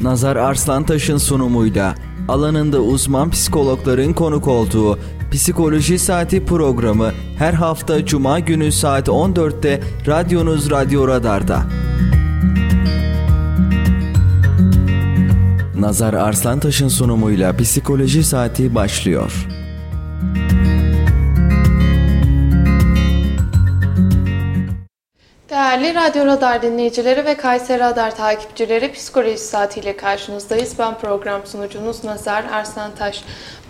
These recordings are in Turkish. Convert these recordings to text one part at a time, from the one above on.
Nazar Arslantaş'ın sunumuyla alanında uzman psikologların konuk olduğu Psikoloji Saati programı her hafta Cuma günü saat 14'te radyonuz Radyo Radar'da. Nazar Arslantaş'ın sunumuyla Psikoloji Saati başlıyor. Değerli Radyo Radar dinleyicileri ve Kayseri Radar takipçileri Psikoloji Saati ile karşınızdayız. Ben program sunucunuz Nazar Arslantaş.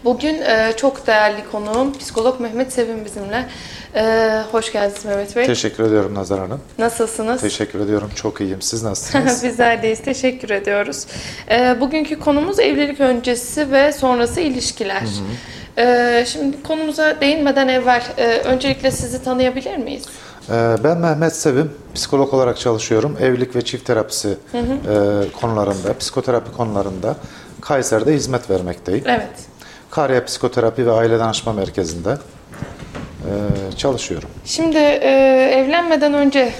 Bugün e, çok değerli konuğum psikolog Mehmet Sevim bizimle. E, hoş geldiniz Mehmet Bey. Teşekkür ediyorum Nazar Hanım. Nasılsınız? Teşekkür ediyorum. Çok iyiyim. Siz nasılsınız? Bizler deyiz. Teşekkür ediyoruz. E, bugünkü konumuz evlilik öncesi ve sonrası ilişkiler. Hı hı. E, şimdi konumuza değinmeden evvel e, öncelikle sizi tanıyabilir miyiz? Ee, ben Mehmet Sevim, psikolog olarak çalışıyorum. Evlilik ve çift terapisi hı hı. E, konularında, psikoterapi konularında Kayseri'de hizmet vermekteyim. Evet. Karya Psikoterapi ve Aile Danışma Merkezi'nde e, çalışıyorum. Şimdi e, evlenmeden önce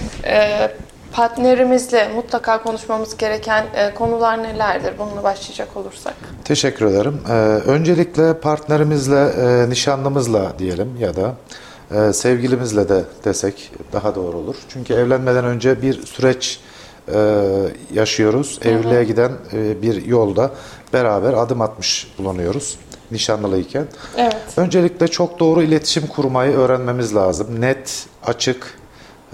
partnerimizle mutlaka konuşmamız gereken konular nelerdir? Bununla başlayacak olursak. Teşekkür ederim. Öncelikle partnerimizle, nişanlımızla diyelim ya da e, sevgilimizle de desek daha doğru olur. Çünkü evlenmeden önce bir süreç e, yaşıyoruz. Hı hı. Evliliğe giden e, bir yolda beraber adım atmış bulunuyoruz nişanlılıyken. Evet. Öncelikle çok doğru iletişim kurmayı öğrenmemiz lazım. Net, açık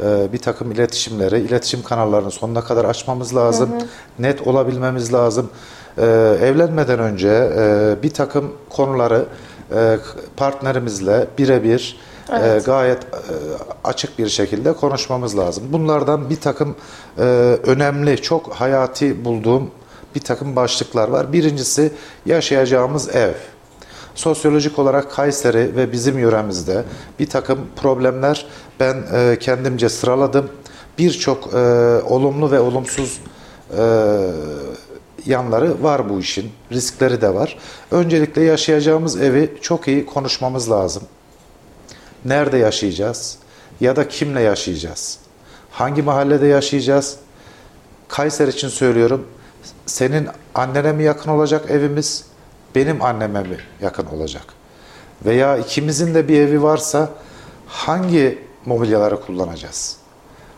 e, bir takım iletişimleri, iletişim kanallarını sonuna kadar açmamız lazım. Hı hı. Net olabilmemiz lazım. E, evlenmeden önce e, bir takım konuları e, partnerimizle birebir evet. e, gayet e, açık bir şekilde konuşmamız lazım. Bunlardan bir takım e, önemli, çok hayati bulduğum bir takım başlıklar var. Birincisi yaşayacağımız ev. Sosyolojik olarak Kayseri ve bizim yöremizde bir takım problemler ben e, kendimce sıraladım. Birçok e, olumlu ve olumsuz e, yanları var bu işin. Riskleri de var. Öncelikle yaşayacağımız evi çok iyi konuşmamız lazım. Nerede yaşayacağız? Ya da kimle yaşayacağız? Hangi mahallede yaşayacağız? Kayseri için söylüyorum. Senin annene mi yakın olacak evimiz? Benim anneme mi yakın olacak? Veya ikimizin de bir evi varsa hangi mobilyaları kullanacağız?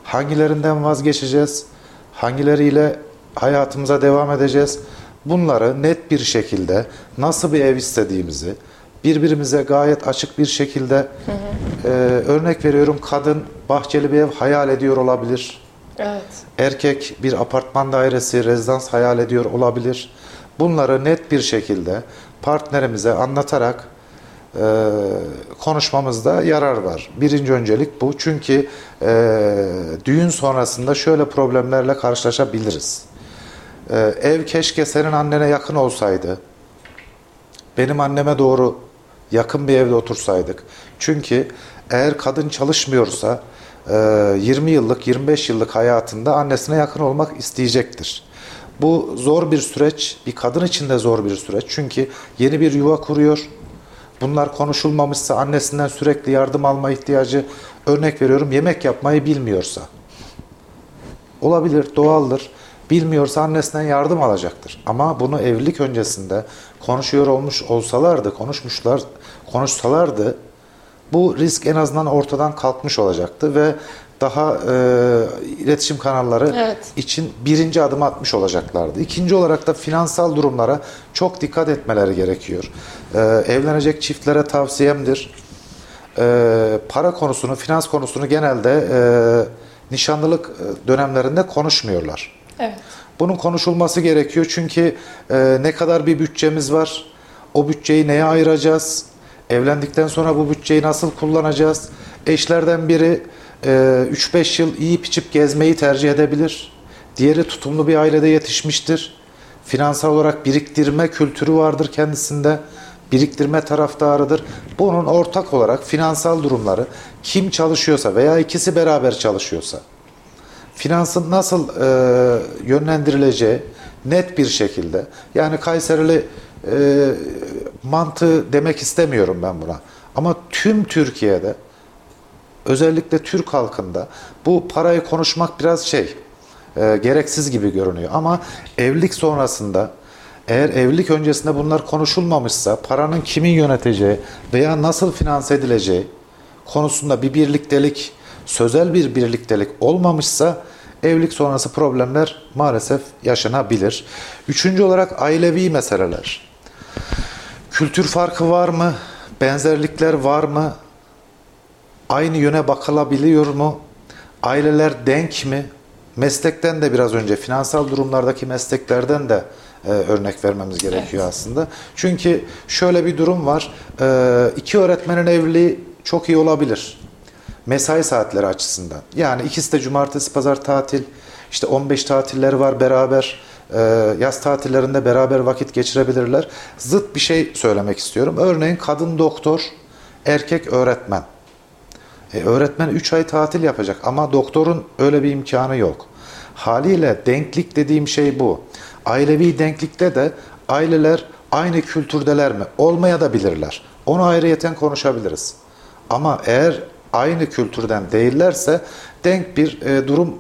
Hangilerinden vazgeçeceğiz? Hangileriyle hayatımıza devam edeceğiz? Bunları net bir şekilde nasıl bir ev istediğimizi, birbirimize gayet açık bir şekilde hı hı. E, örnek veriyorum kadın bahçeli bir ev hayal ediyor olabilir. Evet. Erkek bir apartman dairesi, rezidans hayal ediyor olabilir. Bunları net bir şekilde partnerimize anlatarak e, konuşmamızda yarar var. Birinci öncelik bu. Çünkü e, düğün sonrasında şöyle problemlerle karşılaşabiliriz. E, ev keşke senin annene yakın olsaydı. Benim anneme doğru yakın bir evde otursaydık. Çünkü eğer kadın çalışmıyorsa 20 yıllık 25 yıllık hayatında annesine yakın olmak isteyecektir. Bu zor bir süreç, bir kadın için de zor bir süreç. Çünkü yeni bir yuva kuruyor. Bunlar konuşulmamışsa annesinden sürekli yardım alma ihtiyacı, örnek veriyorum yemek yapmayı bilmiyorsa. Olabilir, doğaldır. Bilmiyorsa annesinden yardım alacaktır. Ama bunu evlilik öncesinde konuşuyor olmuş olsalardı, konuşmuşlar, konuşsalardı bu risk en azından ortadan kalkmış olacaktı ve daha e, iletişim kanalları evet. için birinci adım atmış olacaklardı. İkinci olarak da finansal durumlara çok dikkat etmeleri gerekiyor. E, evlenecek çiftlere tavsiyemdir. E, para konusunu, finans konusunu genelde e, nişanlılık dönemlerinde konuşmuyorlar. Evet. Bunun konuşulması gerekiyor çünkü e, ne kadar bir bütçemiz var, o bütçeyi neye ayıracağız, evlendikten sonra bu bütçeyi nasıl kullanacağız, eşlerden biri 3-5 e, yıl iyi içip gezmeyi tercih edebilir. Diğeri tutumlu bir ailede yetişmiştir. Finansal olarak biriktirme kültürü vardır kendisinde. Biriktirme taraftarıdır. Bunun ortak olarak finansal durumları kim çalışıyorsa veya ikisi beraber çalışıyorsa finansın nasıl e, yönlendirileceği net bir şekilde yani Kayserili e, mantığı demek istemiyorum ben buna. Ama tüm Türkiye'de özellikle Türk halkında bu parayı konuşmak biraz şey e, gereksiz gibi görünüyor. Ama evlilik sonrasında eğer evlilik öncesinde bunlar konuşulmamışsa paranın kimin yöneteceği veya nasıl finanse edileceği konusunda bir birliktelik, sözel bir birliktelik olmamışsa evlilik sonrası problemler maalesef yaşanabilir. Üçüncü olarak ailevi meseleler. Kültür farkı var mı? Benzerlikler var mı? Aynı yöne bakılabiliyor mu? Aileler denk mi? Meslekten de biraz önce finansal durumlardaki mesleklerden de e, örnek vermemiz gerekiyor evet. aslında. Çünkü şöyle bir durum var. E, iki öğretmenin evliliği çok iyi olabilir. Mesai saatleri açısından. Yani ikisi de cumartesi, pazar tatil. İşte 15 tatilleri var beraber. E, yaz tatillerinde beraber vakit geçirebilirler. Zıt bir şey söylemek istiyorum. Örneğin kadın doktor, erkek öğretmen. E, öğretmen 3 ay tatil yapacak ama doktorun öyle bir imkanı yok. Haliyle denklik dediğim şey bu. Ailevi denklikte de aileler aynı kültürdeler mi? Olmaya da bilirler. Onu ayrıyeten konuşabiliriz. Ama eğer aynı kültürden değillerse denk bir e, durum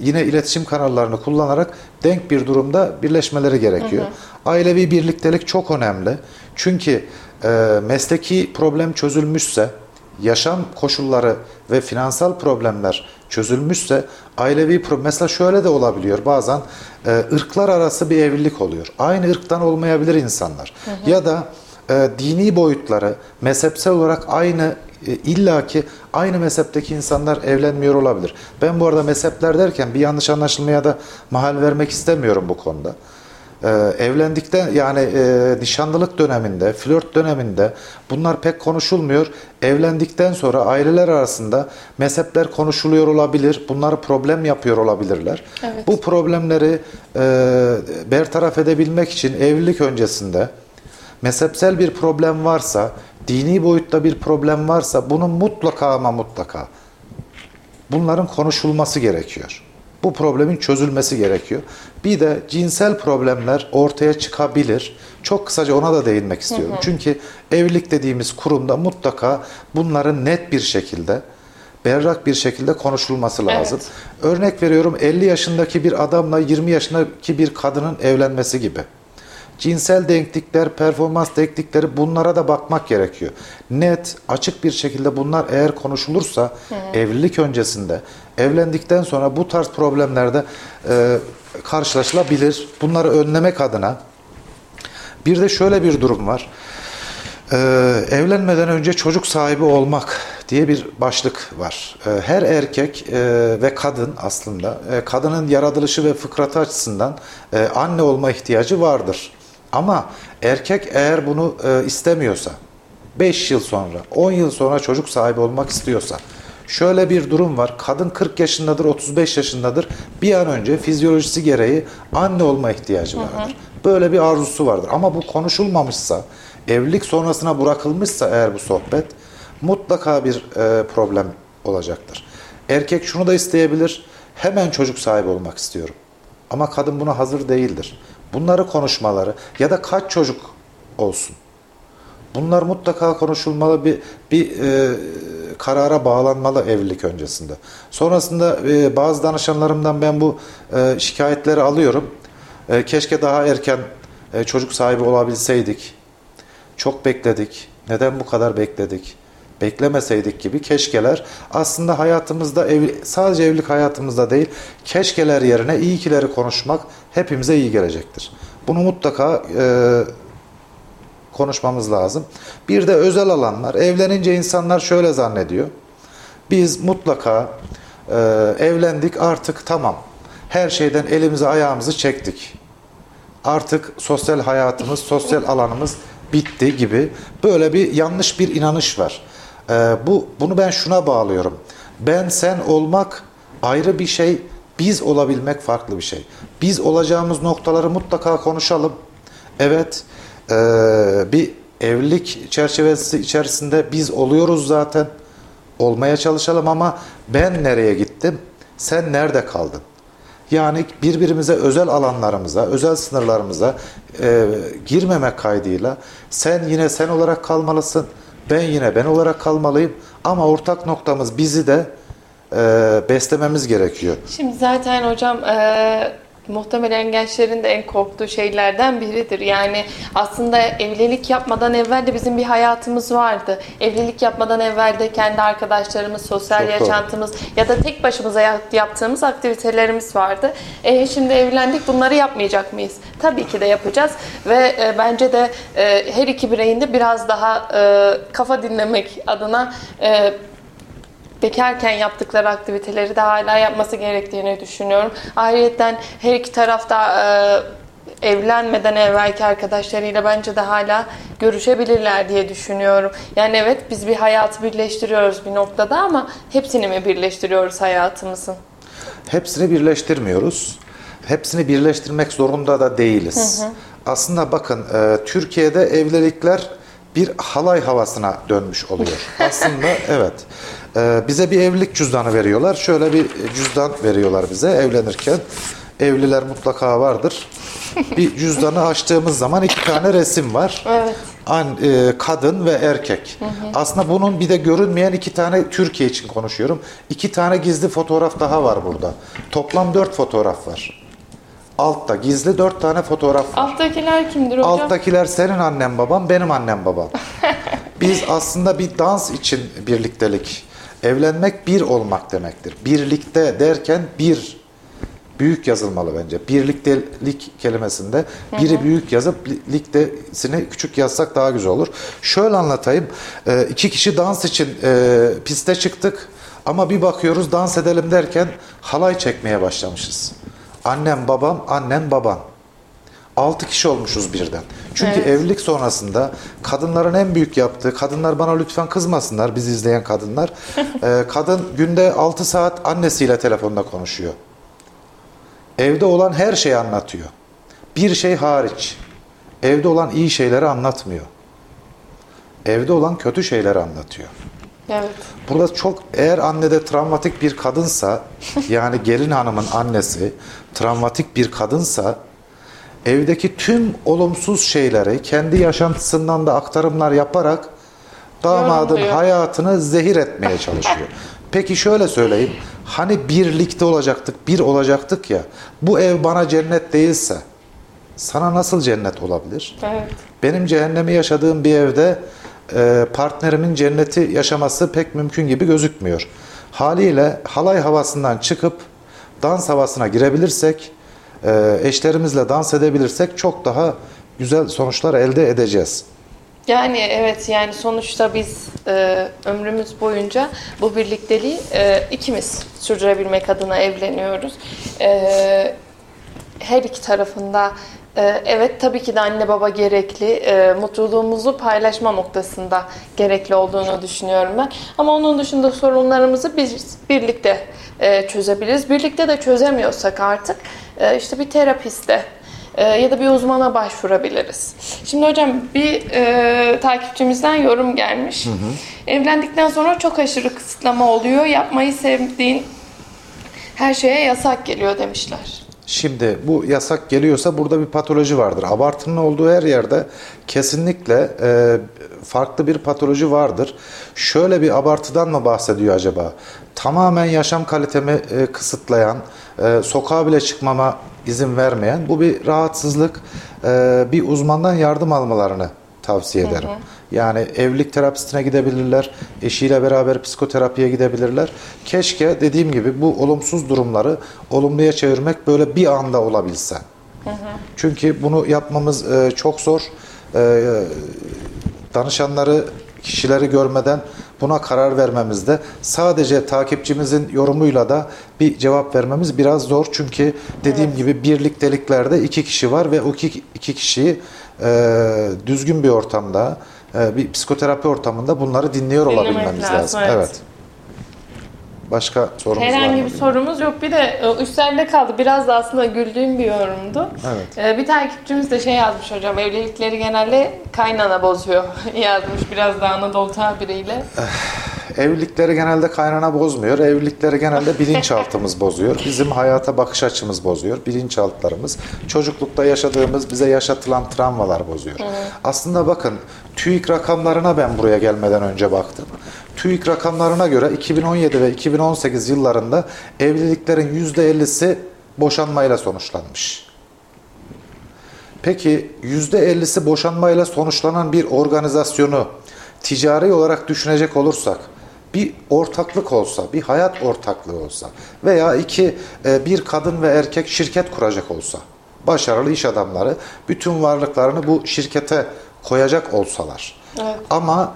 yine iletişim kanallarını kullanarak denk bir durumda birleşmeleri gerekiyor. Hı hı. Ailevi birliktelik çok önemli. Çünkü e, mesleki problem çözülmüşse, yaşam koşulları ve finansal problemler çözülmüşse ailevi problem mesela şöyle de olabiliyor bazen e, ırklar arası bir evlilik oluyor. Aynı ırktan olmayabilir insanlar. Hı hı. Ya da e, dini boyutları mezhepsel olarak aynı e, illaki aynı mezhepteki insanlar evlenmiyor olabilir. Ben bu arada mezhepler derken bir yanlış anlaşılmaya da mahal vermek istemiyorum bu konuda. Ee, evlendikten yani e, nişanlılık döneminde, flört döneminde bunlar pek konuşulmuyor. Evlendikten sonra aileler arasında mezhepler konuşuluyor olabilir. Bunları problem yapıyor olabilirler. Evet. Bu problemleri e, bertaraf edebilmek için evlilik öncesinde mezhepsel bir problem varsa, dini boyutta bir problem varsa bunun mutlaka ama mutlaka bunların konuşulması gerekiyor. Bu problemin çözülmesi gerekiyor. Bir de cinsel problemler ortaya çıkabilir. Çok kısaca ona da değinmek istiyorum. Hı hı. Çünkü evlilik dediğimiz kurumda mutlaka bunların net bir şekilde berrak bir şekilde konuşulması lazım. Evet. Örnek veriyorum 50 yaşındaki bir adamla 20 yaşındaki bir kadının evlenmesi gibi cinsel denklikler, performans denklikleri bunlara da bakmak gerekiyor. Net, açık bir şekilde bunlar eğer konuşulursa Hı. evlilik öncesinde, evlendikten sonra bu tarz problemlerde e, karşılaşılabilir. Bunları önlemek adına bir de şöyle bir durum var. Ee, evlenmeden önce çocuk sahibi olmak diye bir başlık var. Ee, her erkek e, ve kadın aslında e, kadının yaratılışı ve fıkratı açısından e, anne olma ihtiyacı vardır. Ama erkek eğer bunu e, istemiyorsa, 5 yıl sonra, 10 yıl sonra çocuk sahibi olmak istiyorsa, şöyle bir durum var. Kadın 40 yaşındadır, 35 yaşındadır. Bir an önce fizyolojisi gereği anne olma ihtiyacı vardır. Hı hı. Böyle bir arzusu vardır. Ama bu konuşulmamışsa, evlilik sonrasına bırakılmışsa eğer bu sohbet, mutlaka bir e, problem olacaktır. Erkek şunu da isteyebilir, hemen çocuk sahibi olmak istiyorum. Ama kadın buna hazır değildir. Bunları konuşmaları ya da kaç çocuk olsun. Bunlar mutlaka konuşulmalı bir bir e, karara bağlanmalı evlilik öncesinde. Sonrasında e, bazı danışanlarımdan ben bu e, şikayetleri alıyorum. E, keşke daha erken e, çocuk sahibi olabilseydik. Çok bekledik. Neden bu kadar bekledik? Beklemeseydik gibi keşkeler aslında hayatımızda ev, sadece evlilik hayatımızda değil keşkeler yerine iyi kileri konuşmak hepimize iyi gelecektir. Bunu mutlaka e, konuşmamız lazım. Bir de özel alanlar. Evlenince insanlar şöyle zannediyor. Biz mutlaka e, evlendik artık tamam. Her şeyden elimizi ayağımızı çektik. Artık sosyal hayatımız, sosyal alanımız bitti gibi böyle bir yanlış bir inanış var. Ee, bu bunu ben şuna bağlıyorum. Ben sen olmak ayrı bir şey, biz olabilmek farklı bir şey. Biz olacağımız noktaları mutlaka konuşalım. Evet, e, bir evlilik çerçevesi içerisinde biz oluyoruz zaten. Olmaya çalışalım ama ben nereye gittim? Sen nerede kaldın? Yani birbirimize özel alanlarımıza, özel sınırlarımıza e, girmemek kaydıyla sen yine sen olarak kalmalısın ben yine ben olarak kalmalıyım ama ortak noktamız bizi de e, beslememiz gerekiyor. Şimdi zaten hocam e, muhtemelen gençlerin de en korktuğu şeylerden biridir. Yani aslında evlilik yapmadan evvel de bizim bir hayatımız vardı. Evlilik yapmadan evvel de kendi arkadaşlarımız, sosyal Çok doğru. yaşantımız ya da tek başımıza yap- yaptığımız aktivitelerimiz vardı. E, şimdi evlendik bunları yapmayacak mıyız? Tabii ki de yapacağız ve e, bence de e, her iki bireyin de biraz daha e, kafa dinlemek adına e, bekarken yaptıkları aktiviteleri de hala yapması gerektiğini düşünüyorum. Ayrıca her iki tarafta e, evlenmeden evvelki arkadaşlarıyla bence de hala görüşebilirler diye düşünüyorum. Yani evet biz bir hayatı birleştiriyoruz bir noktada ama hepsini mi birleştiriyoruz hayatımızın? Hepsini birleştirmiyoruz. Hepsini birleştirmek zorunda da değiliz. Aslında bakın e, Türkiye'de evlilikler bir halay havasına dönmüş oluyor. Aslında evet. E, bize bir evlilik cüzdanı veriyorlar. Şöyle bir cüzdan veriyorlar bize evlenirken. Evliler mutlaka vardır. Bir cüzdanı açtığımız zaman iki tane resim var. Evet. An, e, kadın ve erkek. Aslında bunun bir de görünmeyen iki tane Türkiye için konuşuyorum. İki tane gizli fotoğraf daha var burada. Toplam dört fotoğraf var. Altta gizli dört tane fotoğraf var. Alttakiler kimdir hocam? Alttakiler senin annen babam, benim annem babam. Biz aslında bir dans için birliktelik. Evlenmek bir olmak demektir. Birlikte derken bir büyük yazılmalı bence. Birliktelik kelimesinde biri büyük yazıp li- liktesini küçük yazsak daha güzel olur. Şöyle anlatayım. Ee, iki kişi dans için e, piste çıktık ama bir bakıyoruz dans edelim derken halay çekmeye başlamışız. Annem babam, annem baban. 6 kişi olmuşuz birden. Çünkü Evet. evlilik sonrasında kadınların en büyük yaptığı, kadınlar bana lütfen kızmasınlar bizi izleyen kadınlar. Ee, kadın günde 6 saat annesiyle telefonda konuşuyor. Evde olan her şeyi anlatıyor. Bir şey hariç. Evde olan iyi şeyleri anlatmıyor. Evde olan kötü şeyleri anlatıyor. Evet. Burada çok eğer annede travmatik bir kadınsa yani gelin hanımın annesi travmatik bir kadınsa evdeki tüm olumsuz şeyleri kendi yaşantısından da aktarımlar yaparak damadın Yorumluyor. hayatını zehir etmeye çalışıyor. Peki şöyle söyleyeyim. Hani birlikte olacaktık, bir olacaktık ya. Bu ev bana cennet değilse sana nasıl cennet olabilir? Evet. Benim cehennemi yaşadığım bir evde e, partnerimin cenneti yaşaması pek mümkün gibi gözükmüyor. Haliyle halay havasından çıkıp dans havasına girebilirsek, eşlerimizle dans edebilirsek çok daha güzel sonuçlar elde edeceğiz. Yani evet yani sonuçta biz e, ömrümüz boyunca bu birlikteliği e, ikimiz sürdürebilmek adına evleniyoruz. E, her iki tarafında e, evet tabii ki de anne baba gerekli, e, mutluluğumuzu paylaşma noktasında gerekli olduğunu düşünüyorum ben. Ama onun dışında sorunlarımızı biz birlikte e, çözebiliriz. Birlikte de çözemiyorsak artık işte bir terapiste e, ya da bir uzmana başvurabiliriz. Şimdi hocam bir e, takipçimizden yorum gelmiş. Evlendikten sonra çok aşırı kısıtlama oluyor. Yapmayı sevdiğin her şeye yasak geliyor demişler. Şimdi bu yasak geliyorsa burada bir patoloji vardır. Abartının olduğu her yerde kesinlikle e, farklı bir patoloji vardır. Şöyle bir abartıdan mı bahsediyor acaba? Tamamen yaşam kalitemi e, kısıtlayan, e, sokağa bile çıkmama izin vermeyen bu bir rahatsızlık. E, bir uzmandan yardım almalarını tavsiye ederim. Yani evlilik terapistine gidebilirler, eşiyle beraber psikoterapiye gidebilirler. Keşke dediğim gibi bu olumsuz durumları olumluya çevirmek böyle bir anda olabilse. Çünkü bunu yapmamız e, çok zor. E, danışanları, kişileri görmeden buna karar vermemizde sadece takipçimizin yorumuyla da bir cevap vermemiz biraz zor. Çünkü dediğim gibi birlikteliklerde iki kişi var ve o iki, iki kişiyi e, düzgün bir ortamda, e, bir psikoterapi ortamında bunları dinliyor Dinlemek olabilmemiz lazım, lazım. evet. Evet. Başka sorumuz var Herhangi mı? bir sorumuz yok. Bir de e, üstlerde kaldı. Biraz da aslında güldüğüm bir yorumdu. Evet. E, Bir takipçimiz de şey yazmış hocam. Evlilikleri genelde kaynana bozuyor yazmış. Biraz da Anadolu tabiriyle. Evlilikleri genelde kaynana bozmuyor. Evlilikleri genelde bilinçaltımız bozuyor. Bizim hayata bakış açımız bozuyor. Bilinçaltlarımız. Çocuklukta yaşadığımız bize yaşatılan travmalar bozuyor. Aslında bakın TÜİK rakamlarına ben buraya gelmeden önce baktım. TÜİK rakamlarına göre 2017 ve 2018 yıllarında evliliklerin %50'si boşanmayla sonuçlanmış. Peki %50'si boşanmayla sonuçlanan bir organizasyonu ticari olarak düşünecek olursak bir ortaklık olsa, bir hayat ortaklığı olsa veya iki e, bir kadın ve erkek şirket kuracak olsa, başarılı iş adamları bütün varlıklarını bu şirkete koyacak olsalar. Evet. Ama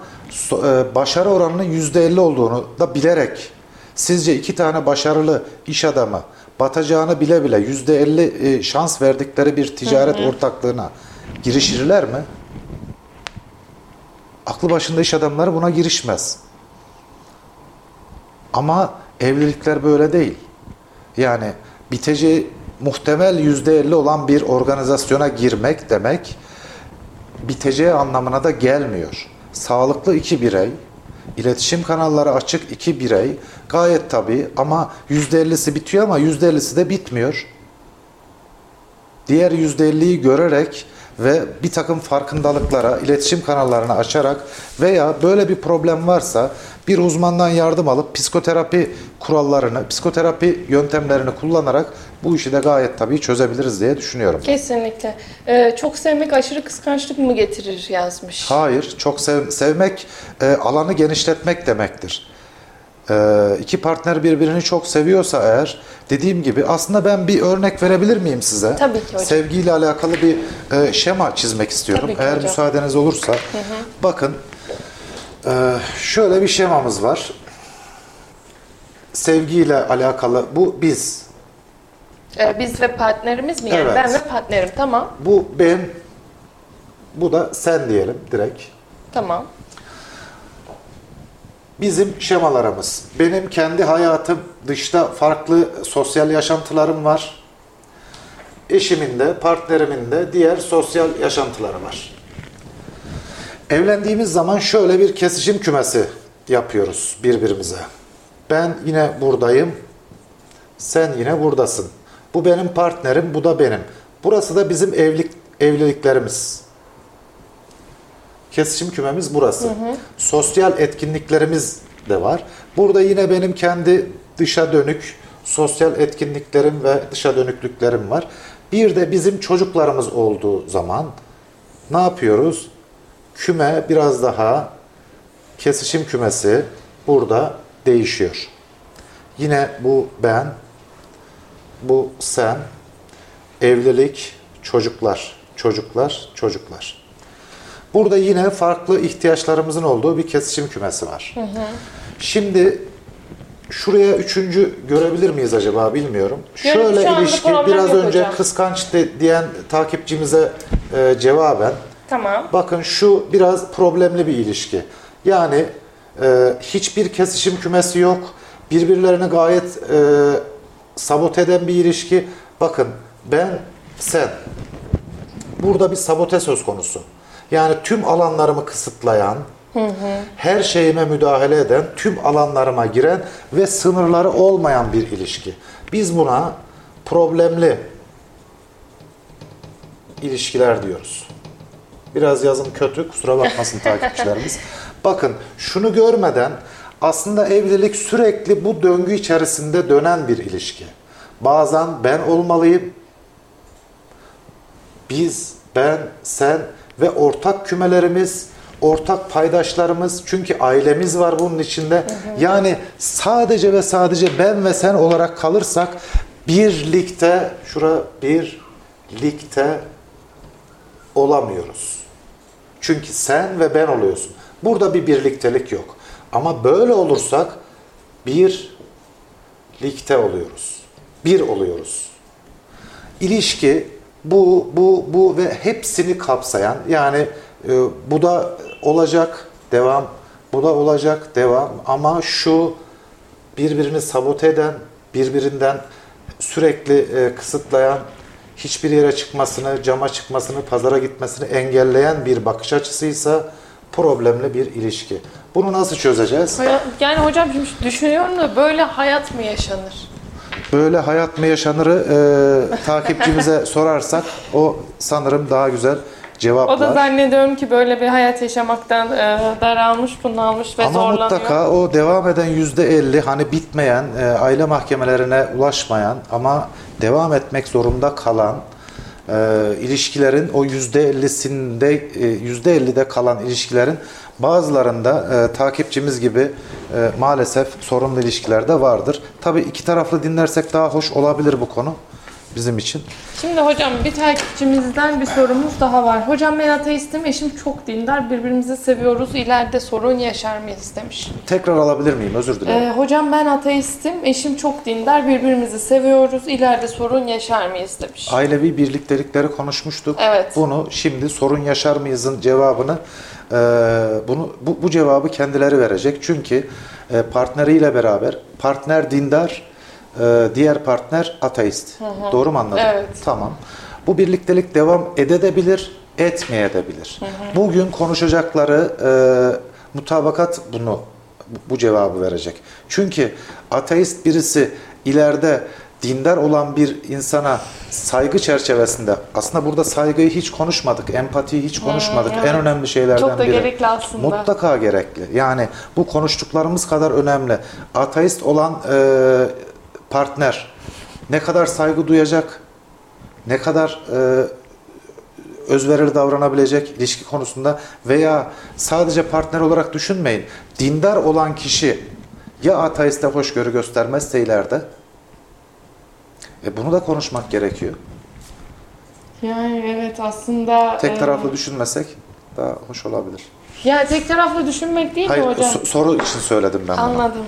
e, başarı oranının %50 olduğunu da bilerek sizce iki tane başarılı iş adamı batacağını bile bile %50 e, şans verdikleri bir ticaret ortaklığına girişirler mi? Aklı başında iş adamları buna girişmez. Ama evlilikler böyle değil. Yani biteceği muhtemel %50 olan bir organizasyona girmek demek biteceği anlamına da gelmiyor. Sağlıklı iki birey, iletişim kanalları açık iki birey gayet tabii ama %50'si bitiyor ama %50'si de bitmiyor. Diğer %50'yi görerek ve bir takım farkındalıklara, iletişim kanallarını açarak veya böyle bir problem varsa bir uzmandan yardım alıp psikoterapi kurallarını, psikoterapi yöntemlerini kullanarak bu işi de gayet tabii çözebiliriz diye düşünüyorum. Kesinlikle. Ee, çok sevmek aşırı kıskançlık mı getirir yazmış. Hayır, çok sev- sevmek e, alanı genişletmek demektir. E, iki partner birbirini çok seviyorsa eğer, dediğim gibi aslında ben bir örnek verebilir miyim size? Tabii ki hocam. Sevgiyle alakalı bir e, şema çizmek istiyorum. Tabii ki eğer hocam. müsaadeniz olursa. Bakın, e, şöyle bir şemamız var. Sevgiyle alakalı bu biz. Ee, biz ve partnerimiz mi? Yani Evet. ben ve partnerim. Tamam. Bu ben, bu da sen diyelim direkt. Tamam. Bizim şemalarımız. Benim kendi hayatım dışta farklı sosyal yaşantılarım var. Eşimin de, partnerimin de diğer sosyal yaşantıları var. Evlendiğimiz zaman şöyle bir kesişim kümesi yapıyoruz birbirimize. Ben yine buradayım, sen yine buradasın. Bu benim partnerim, bu da benim. Burası da bizim evlilik evliliklerimiz. Kesişim kümemiz burası. Sosyal etkinliklerimiz de var. Burada yine benim kendi dışa dönük sosyal etkinliklerim ve dışa dönüklüklerim var. Bir de bizim çocuklarımız olduğu zaman ne yapıyoruz? Küme biraz daha kesişim kümesi burada değişiyor. Yine bu ben, bu sen, evlilik, çocuklar, çocuklar, çocuklar. Burada yine farklı ihtiyaçlarımızın olduğu bir kesişim kümesi var. Şimdi şuraya üçüncü görebilir miyiz acaba bilmiyorum. Görün, Şöyle ilişki biraz önce hocam. kıskanç de- diyen takipçimize e, cevaben Tamam. bakın şu biraz problemli bir ilişki. Yani e, hiçbir kesişim kümesi yok. Birbirlerini gayet e, sabote eden bir ilişki. Bakın ben sen burada bir sabote söz konusu. Yani tüm alanlarımı kısıtlayan, her şeyime müdahale eden, tüm alanlarıma giren ve sınırları olmayan bir ilişki. Biz buna problemli ilişkiler diyoruz. Biraz yazım kötü, kusura bakmasın takipçilerimiz. Bakın şunu görmeden aslında evlilik sürekli bu döngü içerisinde dönen bir ilişki. Bazen ben olmalıyım, biz, ben, sen ve ortak kümelerimiz, ortak paydaşlarımız çünkü ailemiz var bunun içinde. Yani sadece ve sadece ben ve sen olarak kalırsak birlikte şura birlikte olamıyoruz. Çünkü sen ve ben oluyorsun. Burada bir birliktelik yok. Ama böyle olursak bir likte oluyoruz. Bir oluyoruz. İlişki bu, bu, bu ve hepsini kapsayan yani e, bu da olacak devam, bu da olacak devam ama şu birbirini sabote eden, birbirinden sürekli e, kısıtlayan, hiçbir yere çıkmasını, cama çıkmasını, pazara gitmesini engelleyen bir bakış açısıysa problemli bir ilişki. Bunu nasıl çözeceğiz? Yani hocam düşünüyorum da böyle hayat mı yaşanır? Böyle hayat mı yaşanırı e, takipçimize sorarsak o sanırım daha güzel cevaplar. O da zannediyorum ki böyle bir hayat yaşamaktan e, daralmış, bunalmış ve Ama zorlanıyor. mutlaka o devam eden yüzde elli hani bitmeyen e, aile mahkemelerine ulaşmayan ama devam etmek zorunda kalan e, ilişkilerin o yüzde ellisinde e, yüzde ellide kalan ilişkilerin bazılarında e, takipçimiz gibi e, maalesef sorunlu ilişkiler de vardır. Tabii iki taraflı dinlersek daha hoş olabilir bu konu bizim için. Şimdi hocam bir takipçimizden bir sorumuz daha var. Hocam ben ateistim, eşim çok dindar, birbirimizi seviyoruz, ileride sorun yaşar mıyız demiş. Tekrar alabilir miyim? Özür dilerim. Ee, hocam ben ateistim, eşim çok dindar, birbirimizi seviyoruz, ileride sorun yaşar mıyız demiş. Ailevi birliktelikleri konuşmuştuk. Evet. Bunu şimdi sorun yaşar mıyızın cevabını e, bunu bu, bu cevabı kendileri verecek. Çünkü e, partneriyle beraber partner dindar, e, diğer partner ateist. Doğru mu anladım? Evet. Tamam. Bu birliktelik devam edebilir, etmeyebilir. Bugün konuşacakları e, mutabakat bunu bu cevabı verecek. Çünkü ateist birisi ileride dindar olan bir insana saygı çerçevesinde aslında burada saygıyı hiç konuşmadık, empatiyi hiç konuşmadık. evet. En önemli şeylerden Çok da biri. gerekli aslında. Mutlaka gerekli. Yani bu konuştuklarımız kadar önemli. Ateist olan e, partner ne kadar saygı duyacak, ne kadar e, özverili davranabilecek ilişki konusunda veya sadece partner olarak düşünmeyin. Dindar olan kişi ya ateiste hoşgörü göstermezse ileride e bunu da konuşmak gerekiyor. Yani evet aslında... Tek e, taraflı düşünmesek daha hoş olabilir. Yani tek taraflı düşünmek değil Hayır, mi hocam? so- soru için söyledim ben bunu. Anladım.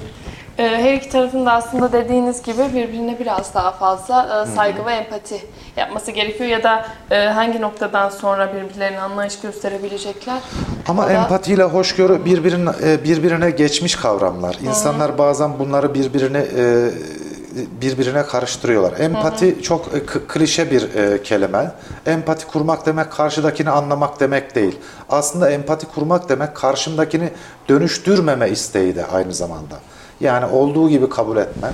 Ee, Her iki tarafın da aslında dediğiniz gibi birbirine biraz daha fazla e, saygı ve empati yapması gerekiyor ya da e, hangi noktadan sonra birbirlerine anlayış gösterebilecekler. Ama O da- empatiyle hoşgörü birbirine, e, birbirine geçmiş kavramlar. İnsanlar bazen bunları birbirine birbirine karıştırıyorlar. Empati çok e, k- klişe bir e, kelime. Empati kurmak demek karşıdakini anlamak demek değil. Aslında empati kurmak demek karşımdakini dönüştürmeme isteği de aynı zamanda. Yani olduğu gibi kabul etme,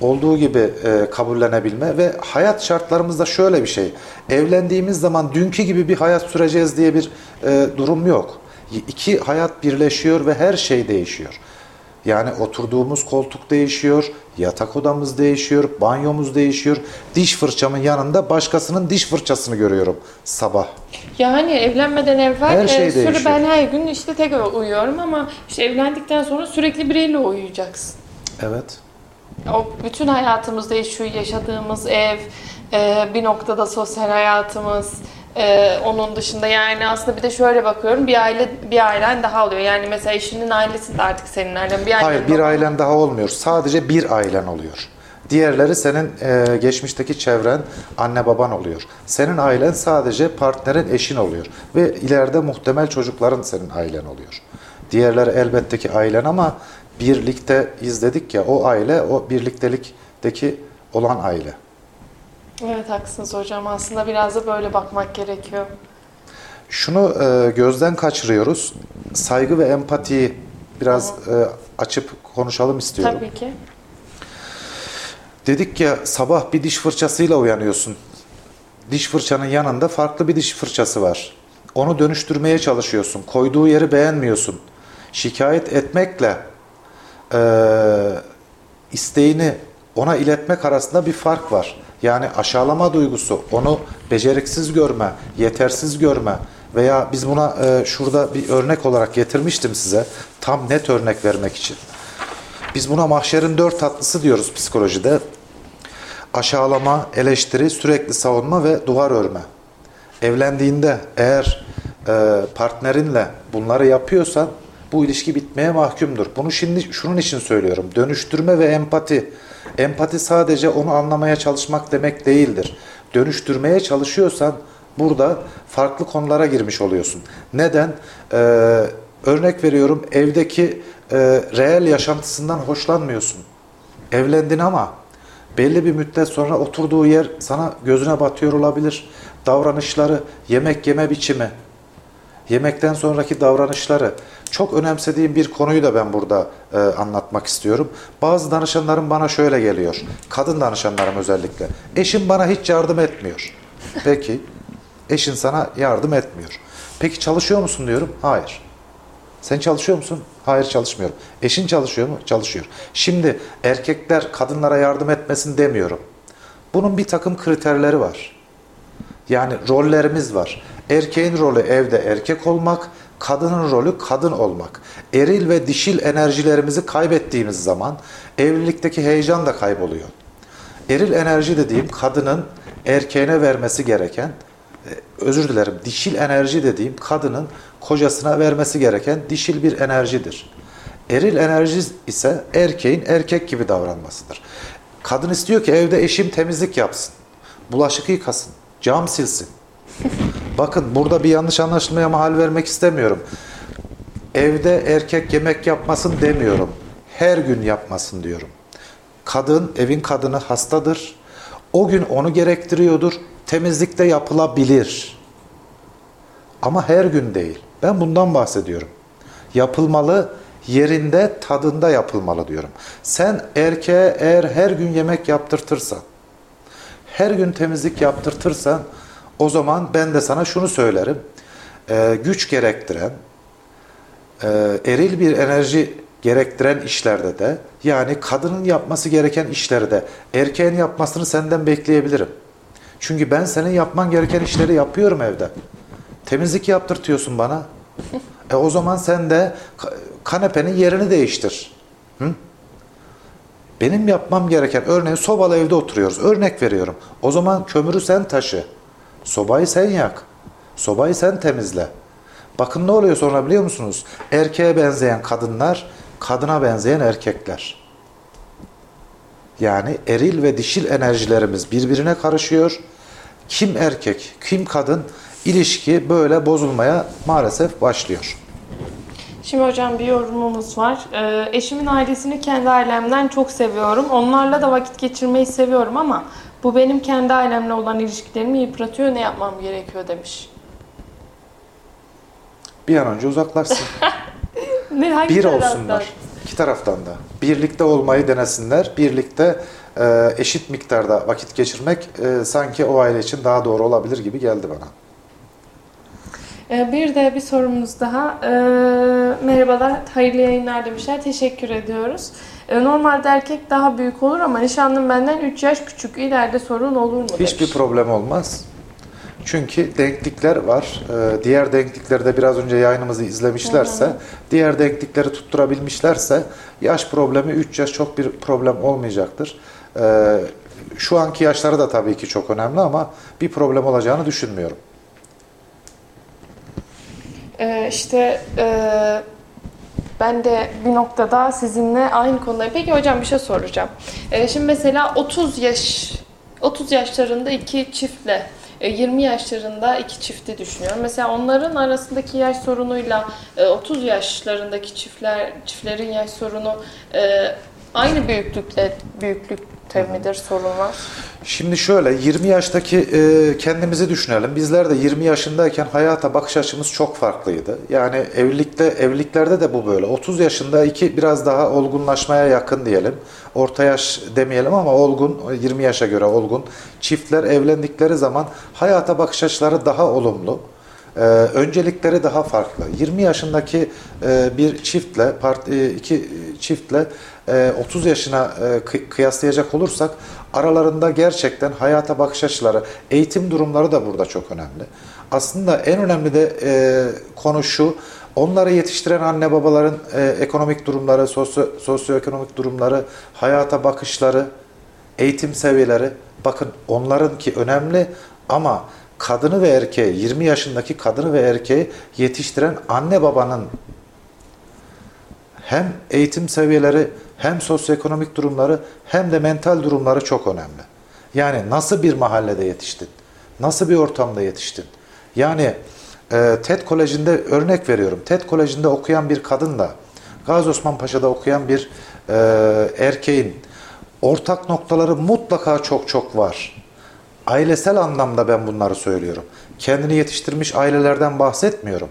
olduğu gibi e, kabullenebilme ve hayat şartlarımızda şöyle bir şey. Evlendiğimiz zaman dünkü gibi bir hayat süreceğiz diye bir e, durum yok. İki hayat birleşiyor ve her şey değişiyor. Yani oturduğumuz koltuk değişiyor, yatak odamız değişiyor, banyomuz değişiyor. Diş fırçamın yanında başkasının diş fırçasını görüyorum sabah. Yani evlenmeden evvel Her şey e, değişiyor. ben her gün işte tek uyuyorum ama işte evlendikten sonra sürekli biriyle uyuyacaksın. Evet. O bütün hayatımız değişiyor. Yaşadığımız ev, e, bir noktada sosyal hayatımız, e, onun dışında yani aslında bir de şöyle bakıyorum bir aile bir ailen daha oluyor. Yani mesela eşinin ailesi de artık senin ailen. Bir ailen Hayır bir ailen daha olmuyor. Sadece bir ailen oluyor. Diğerleri senin e, geçmişteki çevren, anne baban oluyor. Senin ailen sadece partnerin eşin oluyor. Ve ileride muhtemel çocukların senin ailen oluyor. Diğerleri elbette ki ailen ama birlikte izledik ya o aile o birliktelikteki olan aile. Evet haklısınız hocam. Aslında biraz da böyle bakmak gerekiyor. Şunu e, gözden kaçırıyoruz. Saygı ve empatiyi biraz e, açıp konuşalım istiyorum. Tabii ki. Dedik ya sabah bir diş fırçasıyla uyanıyorsun. Diş fırçanın yanında farklı bir diş fırçası var. Onu dönüştürmeye çalışıyorsun. Koyduğu yeri beğenmiyorsun. Şikayet etmekle eee, isteğini ona iletmek arasında bir fark var. Yani aşağılama duygusu, onu beceriksiz görme, yetersiz görme veya biz buna eee, şurada bir örnek olarak getirmiştim size. Tam net örnek vermek için. Biz buna mahşerin dört tatlısı diyoruz psikolojide. Aşağılama, eleştiri, sürekli savunma ve duvar örme. Evlendiğinde eğer e, partnerinle bunları yapıyorsan bu ilişki bitmeye mahkumdur. Bunu şimdi şunun için söylüyorum. Dönüştürme ve empati. Empati sadece onu anlamaya çalışmak demek değildir. Dönüştürmeye çalışıyorsan burada farklı konulara girmiş oluyorsun. Neden? Ee, örnek veriyorum evdeki e, reel yaşantısından hoşlanmıyorsun. Evlendin ama belli bir müddet sonra oturduğu yer sana gözüne batıyor olabilir. Davranışları, yemek yeme biçimi. yemekten sonraki davranışları çok önemsediğim bir konuyu da ben burada e, anlatmak istiyorum. Bazı danışanlarım bana şöyle geliyor. Kadın danışanlarım özellikle. Eşim bana hiç yardım etmiyor. Peki. Eşin sana yardım etmiyor. Peki çalışıyor musun diyorum. Hayır. Sen çalışıyor musun? Hayır çalışmıyorum. Eşin çalışıyor mu? Çalışıyor. Şimdi erkekler kadınlara yardım etmesin demiyorum. Bunun bir takım kriterleri var. Yani rollerimiz var. Erkeğin rolü evde erkek olmak, kadının rolü kadın olmak. Eril ve dişil enerjilerimizi kaybettiğimiz zaman evlilikteki heyecan da kayboluyor. Eril enerji dediğim kadının erkeğine vermesi gereken, e, özür dilerim dişil enerji dediğim kadının kocasına vermesi gereken dişil bir enerjidir. Eril enerji ise erkeğin erkek gibi davranmasıdır. Kadın istiyor ki evde eşim temizlik yapsın, bulaşık yıkasın, cam silsin. Bakın burada bir yanlış anlaşılmaya mahal vermek istemiyorum. Evde erkek yemek yapmasın demiyorum. Her gün yapmasın diyorum. Kadın, evin kadını hastadır. O gün onu gerektiriyordur. Temizlikte yapılabilir. Ama her gün değil. Ben bundan bahsediyorum. Yapılmalı, yerinde, tadında yapılmalı diyorum. Sen erkeğe eğer her gün yemek yaptırtırsan, her gün temizlik yaptırtırsan o zaman ben de sana şunu söylerim. Ee, güç gerektiren, e, eril bir enerji gerektiren işlerde de yani kadının yapması gereken işlerde erkeğin yapmasını senden bekleyebilirim. Çünkü ben senin yapman gereken işleri yapıyorum evde. Temizlik yaptırtıyorsun bana. E o zaman sen de kanepenin yerini değiştir. Hı? Benim yapmam gereken örneğin sobalı evde oturuyoruz. Örnek veriyorum. O zaman kömürü sen taşı. Sobayı sen yak. Sobayı sen temizle. Bakın ne oluyor sonra biliyor musunuz? Erkeğe benzeyen kadınlar, kadına benzeyen erkekler. Yani eril ve dişil enerjilerimiz birbirine karışıyor. Kim erkek, kim kadın ilişki böyle bozulmaya maalesef başlıyor. Şimdi hocam bir yorumumuz var. Ee, eşimin ailesini kendi ailemden çok seviyorum. Onlarla da vakit geçirmeyi seviyorum ama bu benim kendi ailemle olan ilişkilerimi yıpratıyor. Ne yapmam gerekiyor demiş. Bir an önce uzaklaşsın. ne, hangi bir taraftan? olsunlar. İki taraftan da. Birlikte olmayı denesinler. Birlikte e, eşit miktarda vakit geçirmek e, sanki o aile için daha doğru olabilir gibi geldi bana. Ee, Bir de bir sorumuz daha. Ee, merhabalar, hayırlı yayınlar demişler. Teşekkür ediyoruz. Ee, normalde erkek daha büyük olur ama nişanlım benden 3 yaş küçük. İleride sorun olur mu demiş. Hiçbir problem olmaz. Çünkü denklikler var. Ee, diğer denklikleri de biraz önce yayınımızı izlemişlerse, diğer denklikleri tutturabilmişlerse yaş problemi 3 yaş çok bir problem olmayacaktır. Ee, şu anki yaşları da tabii ki çok önemli ama bir problem olacağını düşünmüyorum. Ee, işte e, ben de bir noktada sizinle aynı konuda. Peki hocam bir şey soracağım. Ee, şimdi mesela 30 yaş 30 yaşlarında iki çiftle e, 20 yaşlarında iki çifti düşünüyorum. Mesela onların arasındaki yaş sorunuyla e, 30 yaşlarındaki çiftler çiftlerin yaş sorunu e, aynı büyüklükte midir sorun var? Şimdi şöyle 20 yaştaki e, kendimizi düşünelim. Bizler de 20 yaşındayken hayata bakış açımız çok farklıydı. Yani evlilikte evliliklerde de bu böyle. 30 yaşında iki biraz daha olgunlaşmaya yakın diyelim. Orta yaş demeyelim ama olgun 20 yaşa göre olgun. Çiftler evlendikleri zaman hayata bakış açıları daha olumlu. Ee, öncelikleri daha farklı. 20 yaşındaki e, bir çiftle, part, e, iki çiftle 30 yaşına e, kı- kıyaslayacak olursak aralarında gerçekten hayata bakış açıları, eğitim durumları da burada çok önemli. Aslında en önemli de e, konu şu, onları yetiştiren anne babaların e, ekonomik durumları, sosyo, sosyoekonomik durumları, hayata bakışları, eğitim seviyeleri, bakın onlarınki önemli ama kadını ve erkeği, 20 yaşındaki kadını ve erkeği yetiştiren anne babanın hem eğitim seviyeleri, hem sosyoekonomik durumları, hem de mental durumları çok önemli. Yani nasıl bir mahallede yetiştin? Nasıl bir ortamda yetiştin? Yani e, TED Koleji'nde örnek veriyorum. TED Koleji'nde okuyan bir kadınla Gazi Osman Paşa'da okuyan bir e, erkeğin ortak noktaları mutlaka çok çok var. Ailesel anlamda ben bunları söylüyorum. Kendini yetiştirmiş ailelerden bahsetmiyorum.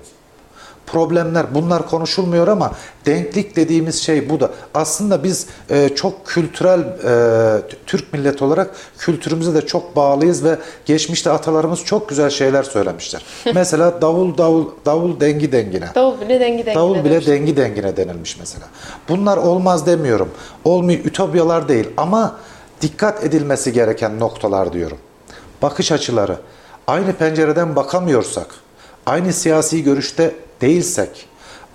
Problemler bunlar konuşulmuyor ama denklik dediğimiz şey bu da. Aslında biz e, çok kültürel e, Türk millet olarak kültürümüze de çok bağlıyız ve geçmişte atalarımız çok güzel şeyler söylemişler. mesela davul davul davul dengi dengine. Davul bile dengi dengine. Davul bile demiş. dengi dengine denilmiş mesela. Bunlar olmaz demiyorum. Olmuyor ütopyalar değil ama dikkat edilmesi gereken noktalar diyorum. Bakış açıları. Aynı pencereden bakamıyorsak, aynı siyasi görüşte değilsek,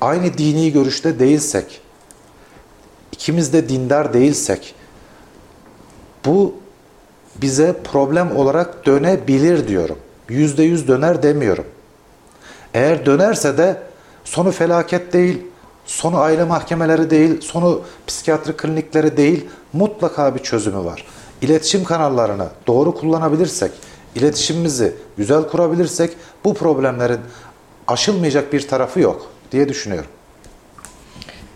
aynı dini görüşte değilsek, ikimiz de dindar değilsek, bu bize problem olarak dönebilir diyorum. Yüzde yüz döner demiyorum. Eğer dönerse de sonu felaket değil, sonu aile mahkemeleri değil, sonu psikiyatri klinikleri değil, mutlaka bir çözümü var. İletişim kanallarını doğru kullanabilirsek, iletişimimizi güzel kurabilirsek bu problemlerin aşılmayacak bir tarafı yok diye düşünüyorum.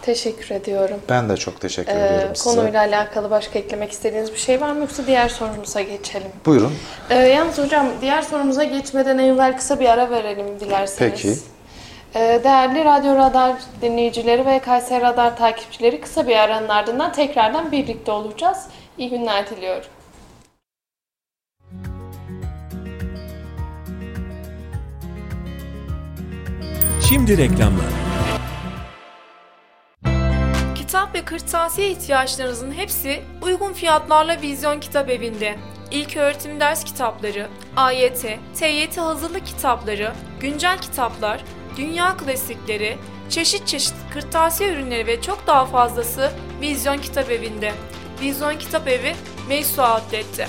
Teşekkür ediyorum. Ben de çok teşekkür Ee, ediyorum size. konuyla alakalı başka eklemek istediğiniz bir şey var mı yoksa diğer sorumuza geçelim. Buyurun. Ee, yalnız hocam diğer sorumuza geçmeden evvel kısa bir ara verelim dilerseniz. Peki. Ee, değerli Radyo Radar dinleyicileri ve Kayseri Radar takipçileri kısa bir aranın ardından tekrardan birlikte olacağız. İyi günler diliyorum. Şimdi reklamlar. Kitap ve kırtasiye ihtiyaçlarınızın hepsi uygun fiyatlarla Vizyon Kitap Evi'nde. İlk öğretim ders kitapları, AYT, TYT hazırlık kitapları, güncel kitaplar, dünya klasikleri, çeşit çeşit kırtasiye ürünleri ve çok daha fazlası Vizyon Kitap Evi'nde. Vizyon Kitap Evi, Meysu Outlet'te.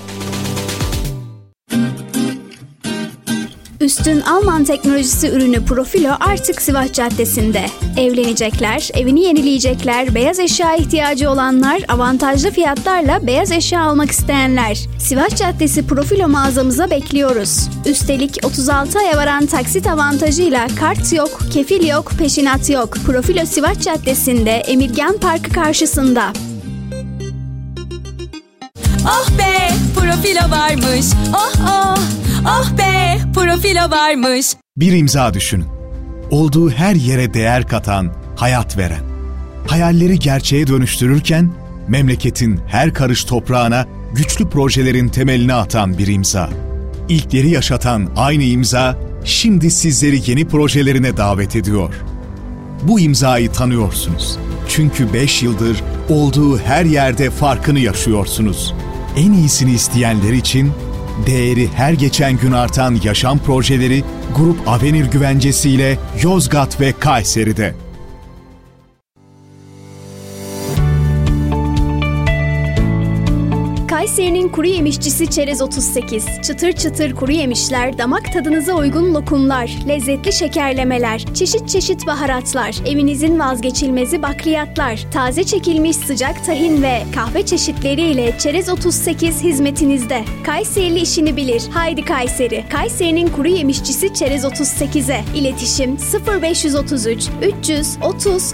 Üstün Alman teknolojisi ürünü Profilo artık Sivas Caddesi'nde. Evlenecekler, evini yenileyecekler, beyaz eşya ihtiyacı olanlar, avantajlı fiyatlarla beyaz eşya almak isteyenler. Sivas Caddesi Profilo mağazamıza bekliyoruz. Üstelik 36 aya varan taksit avantajıyla kart yok, kefil yok, peşinat yok. Profilo Sivas Caddesi'nde Emirgan Parkı karşısında. Oh be profilo varmış. Oh oh. Oh be profilo varmış. Bir imza düşünün. Olduğu her yere değer katan, hayat veren. Hayalleri gerçeğe dönüştürürken memleketin her karış toprağına güçlü projelerin temelini atan bir imza. İlkleri yaşatan aynı imza şimdi sizleri yeni projelerine davet ediyor. Bu imzayı tanıyorsunuz. Çünkü 5 yıldır olduğu her yerde farkını yaşıyorsunuz. En iyisini isteyenler için değeri her geçen gün artan yaşam projeleri Grup Avenir güvencesiyle Yozgat ve Kayseri'de. Kayseri'nin kuru yemişçisi Çerez 38. Çıtır çıtır kuru yemişler, damak tadınıza uygun lokumlar, lezzetli şekerlemeler, çeşit çeşit baharatlar, evinizin vazgeçilmezi bakliyatlar, taze çekilmiş sıcak tahin ve kahve çeşitleriyle Çerez 38 hizmetinizde. Kayserili işini bilir. Haydi Kayseri. Kayseri'nin kuru yemişçisi Çerez 38'e. İletişim 0533 330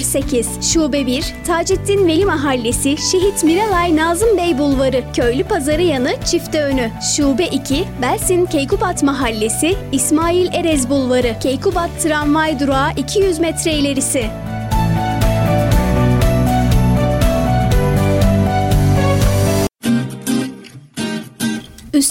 08 Şube 1 Taceddin Veli Mahallesi Şehit Miralay Nazım Bey Bulvarı Köylü Pazarı yanı Çifte Önü. Şube 2 Belsin Keykubat Mahallesi İsmail Erez Bulvarı. Keykubat Tramvay Durağı 200 metre ilerisi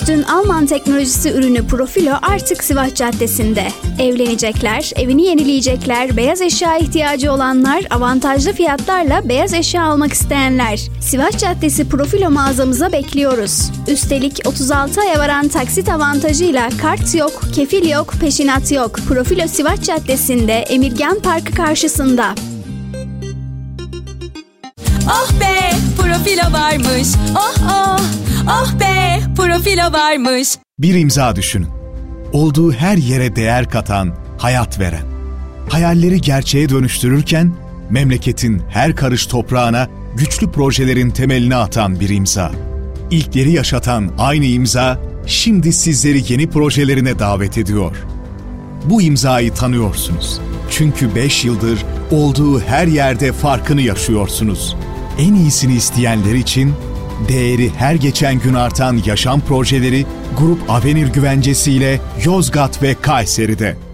Üstün Alman teknolojisi ürünü Profilo artık Sivas Caddesi'nde. Evlenecekler, evini yenileyecekler, beyaz eşya ihtiyacı olanlar, avantajlı fiyatlarla beyaz eşya almak isteyenler. Sivas Caddesi Profilo mağazamıza bekliyoruz. Üstelik 36 aya varan taksit avantajıyla kart yok, kefil yok, peşinat yok. Profilo Sivas Caddesi'nde Emirgan Parkı karşısında. Oh be profilo varmış. Oh oh. Oh be profilo varmış. Bir imza düşünün. Olduğu her yere değer katan, hayat veren. Hayalleri gerçeğe dönüştürürken memleketin her karış toprağına güçlü projelerin temelini atan bir imza. İlkleri yaşatan aynı imza şimdi sizleri yeni projelerine davet ediyor. Bu imzayı tanıyorsunuz. Çünkü 5 yıldır olduğu her yerde farkını yaşıyorsunuz. En iyisini isteyenler için değeri her geçen gün artan yaşam projeleri Grup Avenir güvencesiyle Yozgat ve Kayseri'de.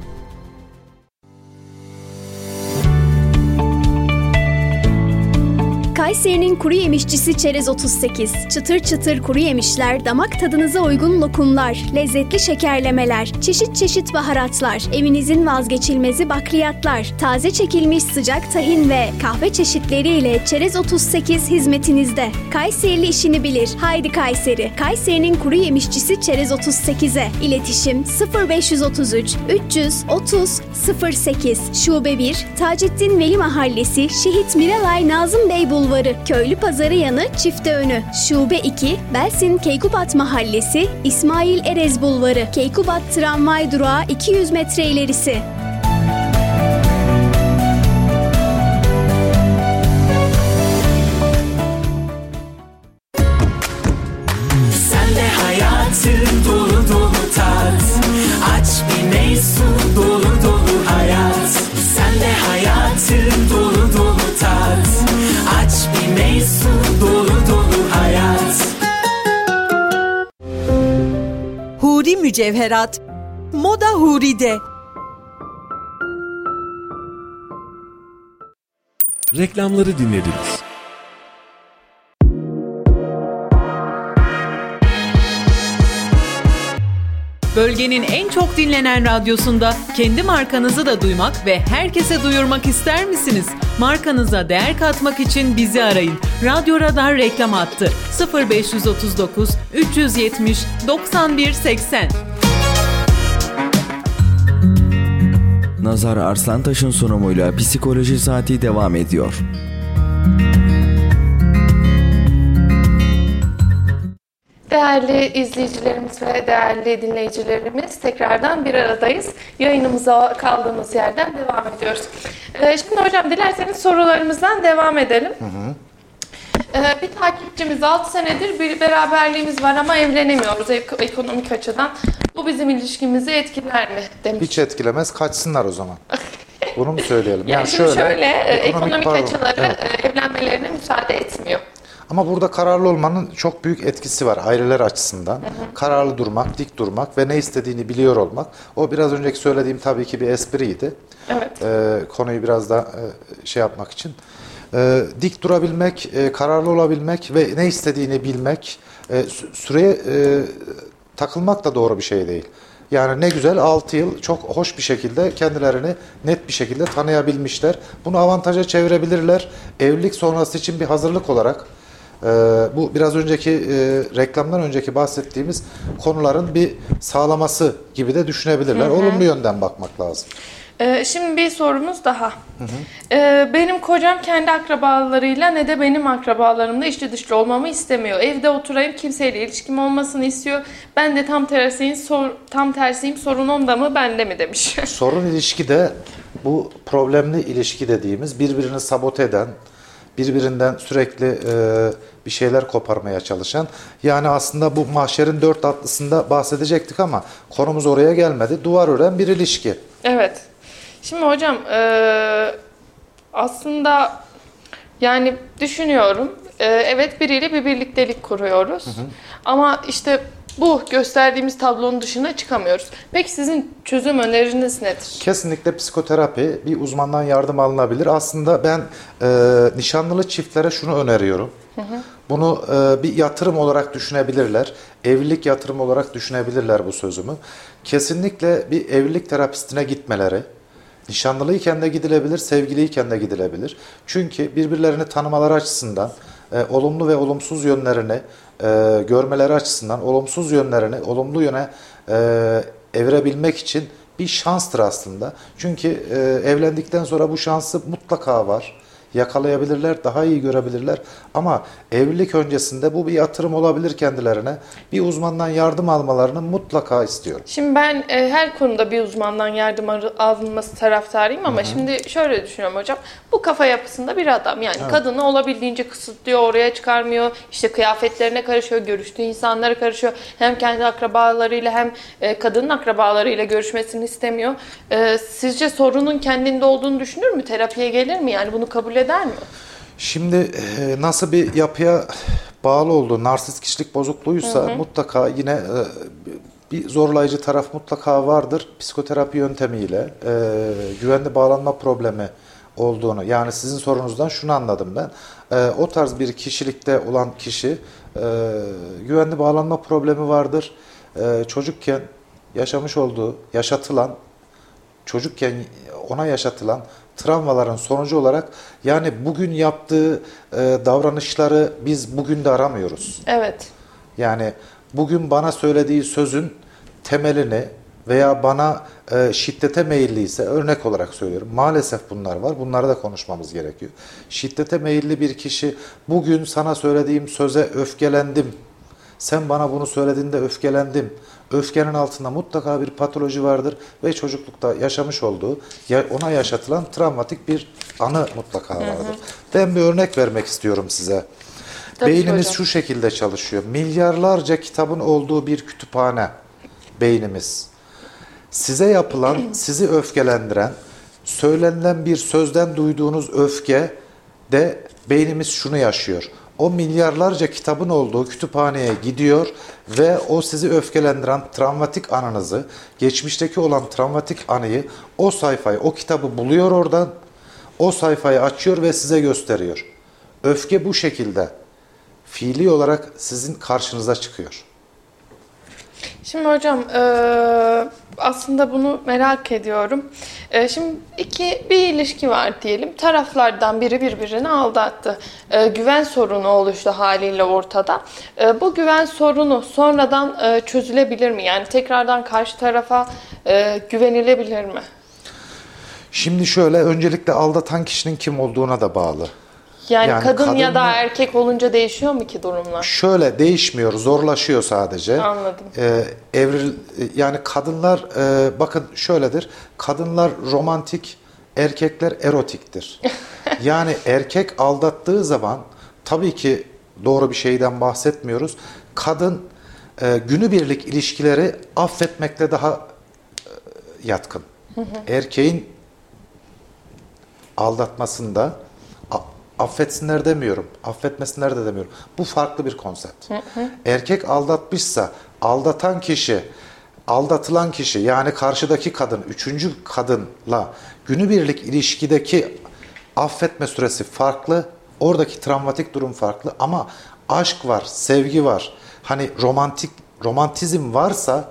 Kayseri'nin kuru yemişçisi Çerez 38. Çıtır çıtır kuru yemişler, damak tadınıza uygun lokumlar, lezzetli şekerlemeler, çeşit çeşit baharatlar, evinizin vazgeçilmezi bakliyatlar, taze çekilmiş sıcak tahin ve kahve çeşitleriyle Çerez 38 hizmetinizde. Kayserili işini bilir. Haydi Kayseri. Kayseri'nin kuru yemişçisi Çerez 38'e. İletişim 0533 330 08 Şube 1 Taceddin Veli Mahallesi Şehit Miralay Nazım Bey Bulvarı Köylü Pazarı yanı Çifte Önü. Şube 2 Belsin Keykubat Mahallesi İsmail Erez Bulvarı. Keykubat Tramvay Durağı 200 metre ilerisi Mücevherat Moda Huri'de Reklamları dinlediniz. Bölgenin en çok dinlenen radyosunda kendi markanızı da duymak ve herkese duyurmak ister misiniz? Markanıza değer katmak için bizi arayın. Radyo Radar reklam attı. 0539 370 91 80. Nazar Arslantaş'ın sunumuyla Psikoloji Saati devam ediyor. Değerli izleyicilerimiz ve değerli dinleyicilerimiz tekrardan bir aradayız. Yayınımıza kaldığımız yerden devam ediyoruz. Ee, şimdi hocam dilerseniz sorularımızdan devam edelim. Ee, bir takipçimiz 6 senedir bir beraberliğimiz var ama evlenemiyoruz ek- ekonomik açıdan. Bu bizim ilişkimizi etkiler mi demiş. Hiç etkilemez kaçsınlar o zaman. Bunu mu söyleyelim? Yani, şimdi şöyle, e, ekonomik, pardon, açıları evet. e, evlenmelerine müsaade etmiyor. Ama burada kararlı olmanın çok büyük etkisi var aileler açısından. Kararlı durmak, dik durmak ve ne istediğini biliyor olmak. O biraz önceki söylediğim tabii ki bir espriydi. Evet. Ee, konuyu biraz da e, şey yapmak için. Ee, dik durabilmek, e, kararlı olabilmek ve ne istediğini bilmek, e, sü- süreye e, takılmak da doğru bir şey değil. Yani ne güzel 6 yıl çok hoş bir şekilde kendilerini net bir şekilde tanıyabilmişler. Bunu avantaja çevirebilirler. Evlilik sonrası için bir hazırlık olarak e, bu biraz önceki e, reklamdan önceki bahsettiğimiz konuların bir sağlaması gibi de düşünebilirler. Hı hı. Olumlu yönden bakmak lazım. Ee, şimdi bir sorumuz daha. Ee, benim kocam kendi akrabalarıyla ne de benim akrabalarımla içli dışlı olmamı istemiyor. Evde oturayım kimseyle ilişkim olmasını istiyor. Ben de tam tersiyim, sor, tam tersiyim sorun onda mı bende mi demiş. Sorun ilişkide bu problemli ilişki dediğimiz birbirini sabote eden, birbirinden sürekli e, bir şeyler koparmaya çalışan. Yani aslında bu mahşerin dört atlısında bahsedecektik ama konumuz oraya gelmedi. Duvar ören bir ilişki. evet. Şimdi hocam eee, aslında yani düşünüyorum. Eee, evet biriyle bir birliktelik kuruyoruz. Ama işte bu gösterdiğimiz tablonun dışına çıkamıyoruz. Peki sizin çözüm öneriniz nedir? Kesinlikle psikoterapi bir uzmandan yardım alınabilir. Aslında ben e, nişanlılı çiftlere şunu öneriyorum. Bunu e, bir yatırım olarak düşünebilirler. Evlilik yatırım olarak düşünebilirler bu sözümü. Kesinlikle bir evlilik terapistine gitmeleri. Nişanlılıyken de gidilebilir, sevgiliyken de gidilebilir. Çünkü birbirlerini tanımaları açısından, e, olumlu ve olumsuz yönlerini e, görmeleri açısından, olumsuz yönlerini olumlu yöne e, evirebilmek için bir şanstır aslında. Çünkü e, evlendikten sonra bu şansı mutlaka var. Yakalayabilirler, daha iyi görebilirler. Ama evlilik öncesinde bu bir yatırım olabilir kendilerine. Bir uzmandan yardım almalarını mutlaka istiyorum. Şimdi ben e, her konuda bir uzmandan yardım ar- alınması taraftarıyım ama Hı hı. şimdi şöyle düşünüyorum hocam. Bu kafa yapısında bir adam yani Evet. kadını olabildiğince kısıtlıyor, oraya çıkarmıyor. işte kıyafetlerine karışıyor, görüştüğü insanlara karışıyor. Hem kendi akrabalarıyla hem e, kadının akrabalarıyla görüşmesini istemiyor. E, sizce sorunun kendinde olduğunu düşünür mü? Terapiye gelir mi? Yani bunu kabul eder mi? Şimdi e, nasıl bir yapıya bağlı olduğu, narsist kişilik bozukluğuysa Hı hı. mutlaka yine e, bir zorlayıcı taraf mutlaka vardır. Psikoterapi yöntemiyle e, güvenli bağlanma problemi olduğunu yani sizin sorunuzdan şunu anladım ben. O tarz bir kişilikte olan kişi güvenli bağlanma problemi vardır. Çocukken yaşamış olduğu, yaşatılan, çocukken ona yaşatılan travmaların sonucu olarak yani bugün yaptığı e, davranışları biz bugün de aramıyoruz. Evet. Yani bugün bana söylediği sözün temelini veya bana e, şiddete meyilliyse örnek olarak söylüyorum. Maalesef bunlar var. Bunları da konuşmamız gerekiyor. Şiddete meyilli bir kişi bugün sana söylediğim söze öfkelendim. Sen bana bunu söylediğinde öfkelendim. Öfkenin altında mutlaka bir patoloji vardır ve çocuklukta yaşamış olduğu, ona yaşatılan travmatik bir anı mutlaka vardır. Hı hı. Ben bir örnek vermek istiyorum size. Tabii Beynimiz şu şekilde çalışıyor. Milyarlarca kitabın olduğu bir kütüphane beynimiz. Size yapılan, sizi öfkelendiren, söylenilen bir sözden duyduğunuz öfke de beynimiz şunu yaşıyor. O milyarlarca kitabın olduğu kütüphaneye gidiyor ve o sizi öfkelendiren travmatik anınızı, geçmişteki olan travmatik anıyı, o sayfayı, o kitabı buluyor oradan, o sayfayı açıyor ve size gösteriyor. Öfke bu şekilde fiili olarak sizin karşınıza çıkıyor. Şimdi hocam aslında bunu merak ediyorum. Şimdi iki bir ilişki var diyelim. Taraflardan biri birbirini aldattı. Güven sorunu oluştu haliyle ortada. Bu güven sorunu sonradan çözülebilir mi? Yani tekrardan karşı tarafa güvenilebilir mi? Şimdi şöyle öncelikle aldatan kişinin kim olduğuna da bağlı. Yani, yani kadın, kadın ya da erkek olunca değişiyor mu ki durumlar? Şöyle değişmiyor, zorlaşıyor sadece. Anladım. Ee, evril yani kadınlar e, bakın şöyledir. Kadınlar romantik, erkekler erotiktir. yani erkek aldattığı zaman tabii ki doğru bir şeyden bahsetmiyoruz. Kadın e, günübirlik ilişkileri affetmekle daha e, yatkın. Erkeğin aldatmasında affetsinler demiyorum. Affetmesinler de demiyorum. Bu farklı bir konsept. Hı hı. Erkek aldatmışsa aldatan kişi, aldatılan kişi yani karşıdaki kadın, üçüncü kadınla günübirlik ilişkideki affetme süresi farklı. Oradaki travmatik durum farklı ama aşk var, sevgi var. Hani romantik romantizm varsa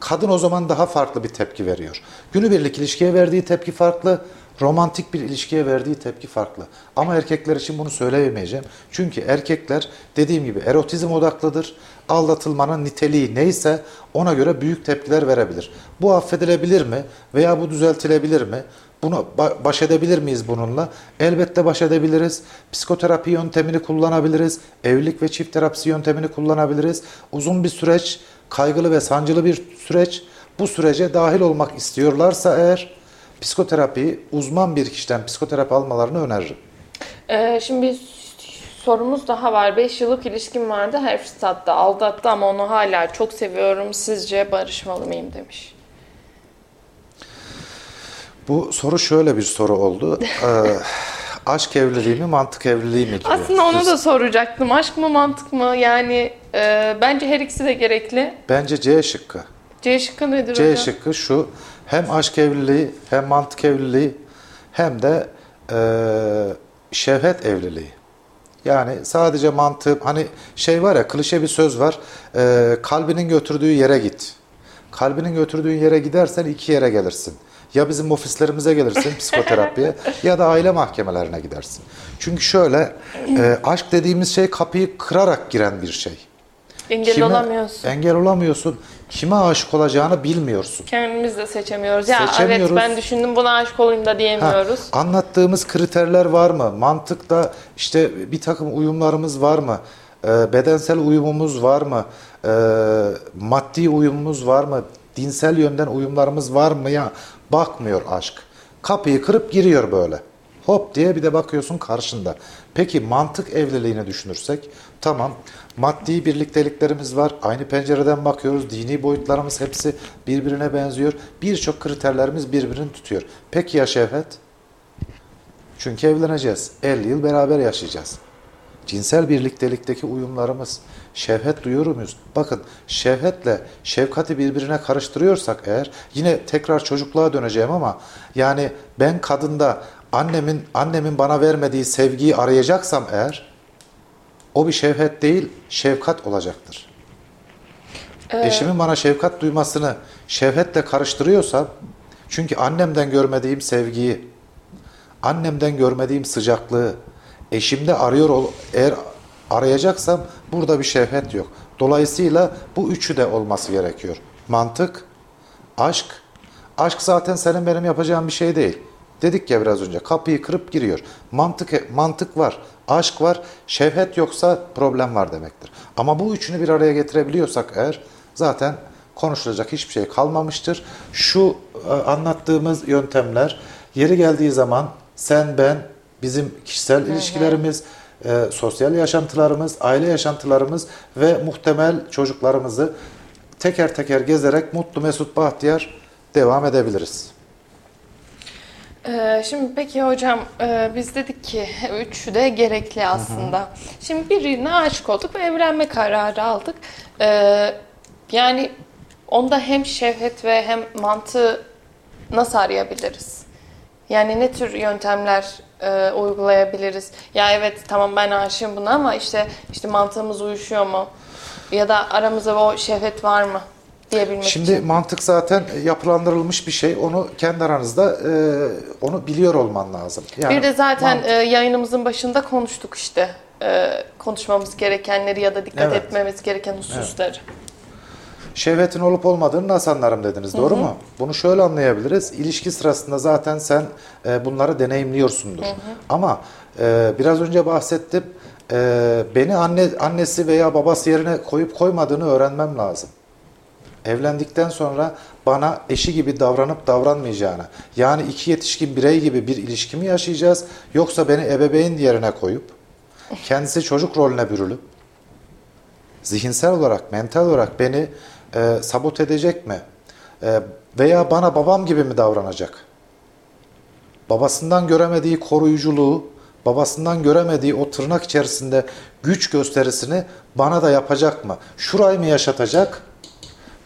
kadın o zaman daha farklı bir tepki veriyor. Günübirlik ilişkiye verdiği tepki farklı romantik bir ilişkiye verdiği tepki farklı. Ama erkekler için bunu söyleyemeyeceğim. Çünkü erkekler dediğim gibi erotizm odaklıdır. Aldatılmanın niteliği neyse ona göre büyük tepkiler verebilir. Bu affedilebilir mi veya bu düzeltilebilir mi? Bunu baş edebilir miyiz bununla? Elbette baş edebiliriz. Psikoterapi yöntemini kullanabiliriz. Evlilik ve çift terapisi yöntemini kullanabiliriz. Uzun bir süreç, kaygılı ve sancılı bir süreç. Bu sürece dahil olmak istiyorlarsa eğer psikoterapiyi uzman bir kişiden psikoterapi almalarını öneririm. Ee, şimdi bir sorumuz daha var. 5 yıllık ilişkim vardı. Her fırsatta aldattı ama onu hala çok seviyorum. Sizce barışmalı mıyım demiş. Bu soru şöyle bir soru oldu. Ee, aşk evliliği mi, mantık evliliği mi gibi. Aslında onu da soracaktım. Aşk mı, mantık mı? Yani e, bence her ikisi de gerekli. Bence C şıkkı. C şıkkı nedir C hocam? C şıkkı şu. Hem aşk evliliği, hem mantık evliliği, hem de e, şehvet evliliği. Yani sadece mantığım, hani şey var ya klişe bir söz var. E, kalbinin götürdüğü yere git. Kalbinin götürdüğün yere gidersen iki yere gelirsin. Ya bizim ofislerimize gelirsin psikoterapiye ya da aile mahkemelerine gidersin. Çünkü şöyle e, aşk dediğimiz şey kapıyı kırarak giren bir şey. Engel Kime, olamıyorsun. Engel olamıyorsun kime aşık olacağını bilmiyorsun. Kendimiz de seçemiyoruz. Ya Seçemiyoruz. evet ben düşündüm buna aşık olayım da diyemiyoruz. Ha, anlattığımız kriterler var mı? Mantıkta işte bir takım uyumlarımız var mı? E, bedensel uyumumuz var mı? E, maddi uyumumuz var mı? Dinsel yönden uyumlarımız var mı ya? Bakmıyor aşk. Kapıyı kırıp giriyor böyle. Hop diye bir de bakıyorsun karşında. Peki mantık evliliğini düşünürsek tamam maddi birlikteliklerimiz var. Aynı pencereden bakıyoruz. Dini boyutlarımız hepsi birbirine benziyor. Birçok kriterlerimiz birbirini tutuyor. Peki ya şehvet? Çünkü evleneceğiz. 50 yıl beraber yaşayacağız. Cinsel birliktelikteki uyumlarımız, şevhet duyuyor muyuz? Bakın şevhetle şefkati birbirine karıştırıyorsak eğer yine tekrar çocukluğa döneceğim ama yani ben kadında annemin annemin bana vermediği sevgiyi arayacaksam eğer o bir şevhet değil, şefkat olacaktır. Ee, Eşimin bana şefkat duymasını şevhetle karıştırıyorsam çünkü annemden görmediğim sevgiyi, annemden görmediğim sıcaklığı eşimde arıyor eğer arayacaksam burada bir şevhet yok. Dolayısıyla bu üçü de olması gerekiyor. Mantık, aşk. Aşk zaten senin benim yapacağım bir şey değil. Dedik ya biraz önce kapıyı kırıp giriyor. Mantık mantık var, aşk var, şevhet yoksa problem var demektir. Ama bu üçünü bir araya getirebiliyorsak eğer zaten konuşulacak hiçbir şey kalmamıştır. Şu e, anlattığımız yöntemler yeri geldiği zaman sen ben bizim kişisel ilişkilerimiz, e, sosyal yaşantılarımız, aile yaşantılarımız ve muhtemel çocuklarımızı teker teker gezerek mutlu mesut bahtiyar devam edebiliriz. Ee, şimdi peki hocam e, biz dedik ki üçü de gerekli aslında. Şimdi birine aşık olduk ve evlenme kararı aldık. Ee, yani onda hem şevhet ve hem mantığı nasıl arayabiliriz? Yani ne tür yöntemler e, uygulayabiliriz? Ya evet tamam ben aşığım buna ama işte işte mantığımız uyuşuyor mu? Ya da aramızda o şehvet var mı? Diyebilmek Şimdi için. mantık zaten yapılandırılmış bir şey. Onu kendi aranızda e, onu biliyor olman lazım. Yani bir de zaten mantık- e, yayınımızın başında konuştuk işte. E, konuşmamız gerekenleri ya da dikkat Evet. etmemiz gereken hususları. Şehvetin olup olmadığını nasıl anlarım dediniz. Doğru mu? Bunu şöyle anlayabiliriz. İlişki sırasında zaten sen e, bunları deneyimliyorsundur. Ama e, biraz önce bahsettim. E, beni anne annesi veya babası yerine koyup koymadığını öğrenmem lazım. Evlendikten sonra bana eşi gibi davranıp davranmayacağını, yani iki yetişkin birey gibi bir ilişki mi yaşayacağız, yoksa beni ebeveyn yerine koyup, kendisi çocuk rolüne bürülüp, zihinsel olarak, mental olarak beni e, sabot edecek mi? E, veya bana babam gibi mi davranacak? Babasından göremediği koruyuculuğu, babasından göremediği o tırnak içerisinde güç gösterisini bana da yapacak mı? Şurayı mı yaşatacak?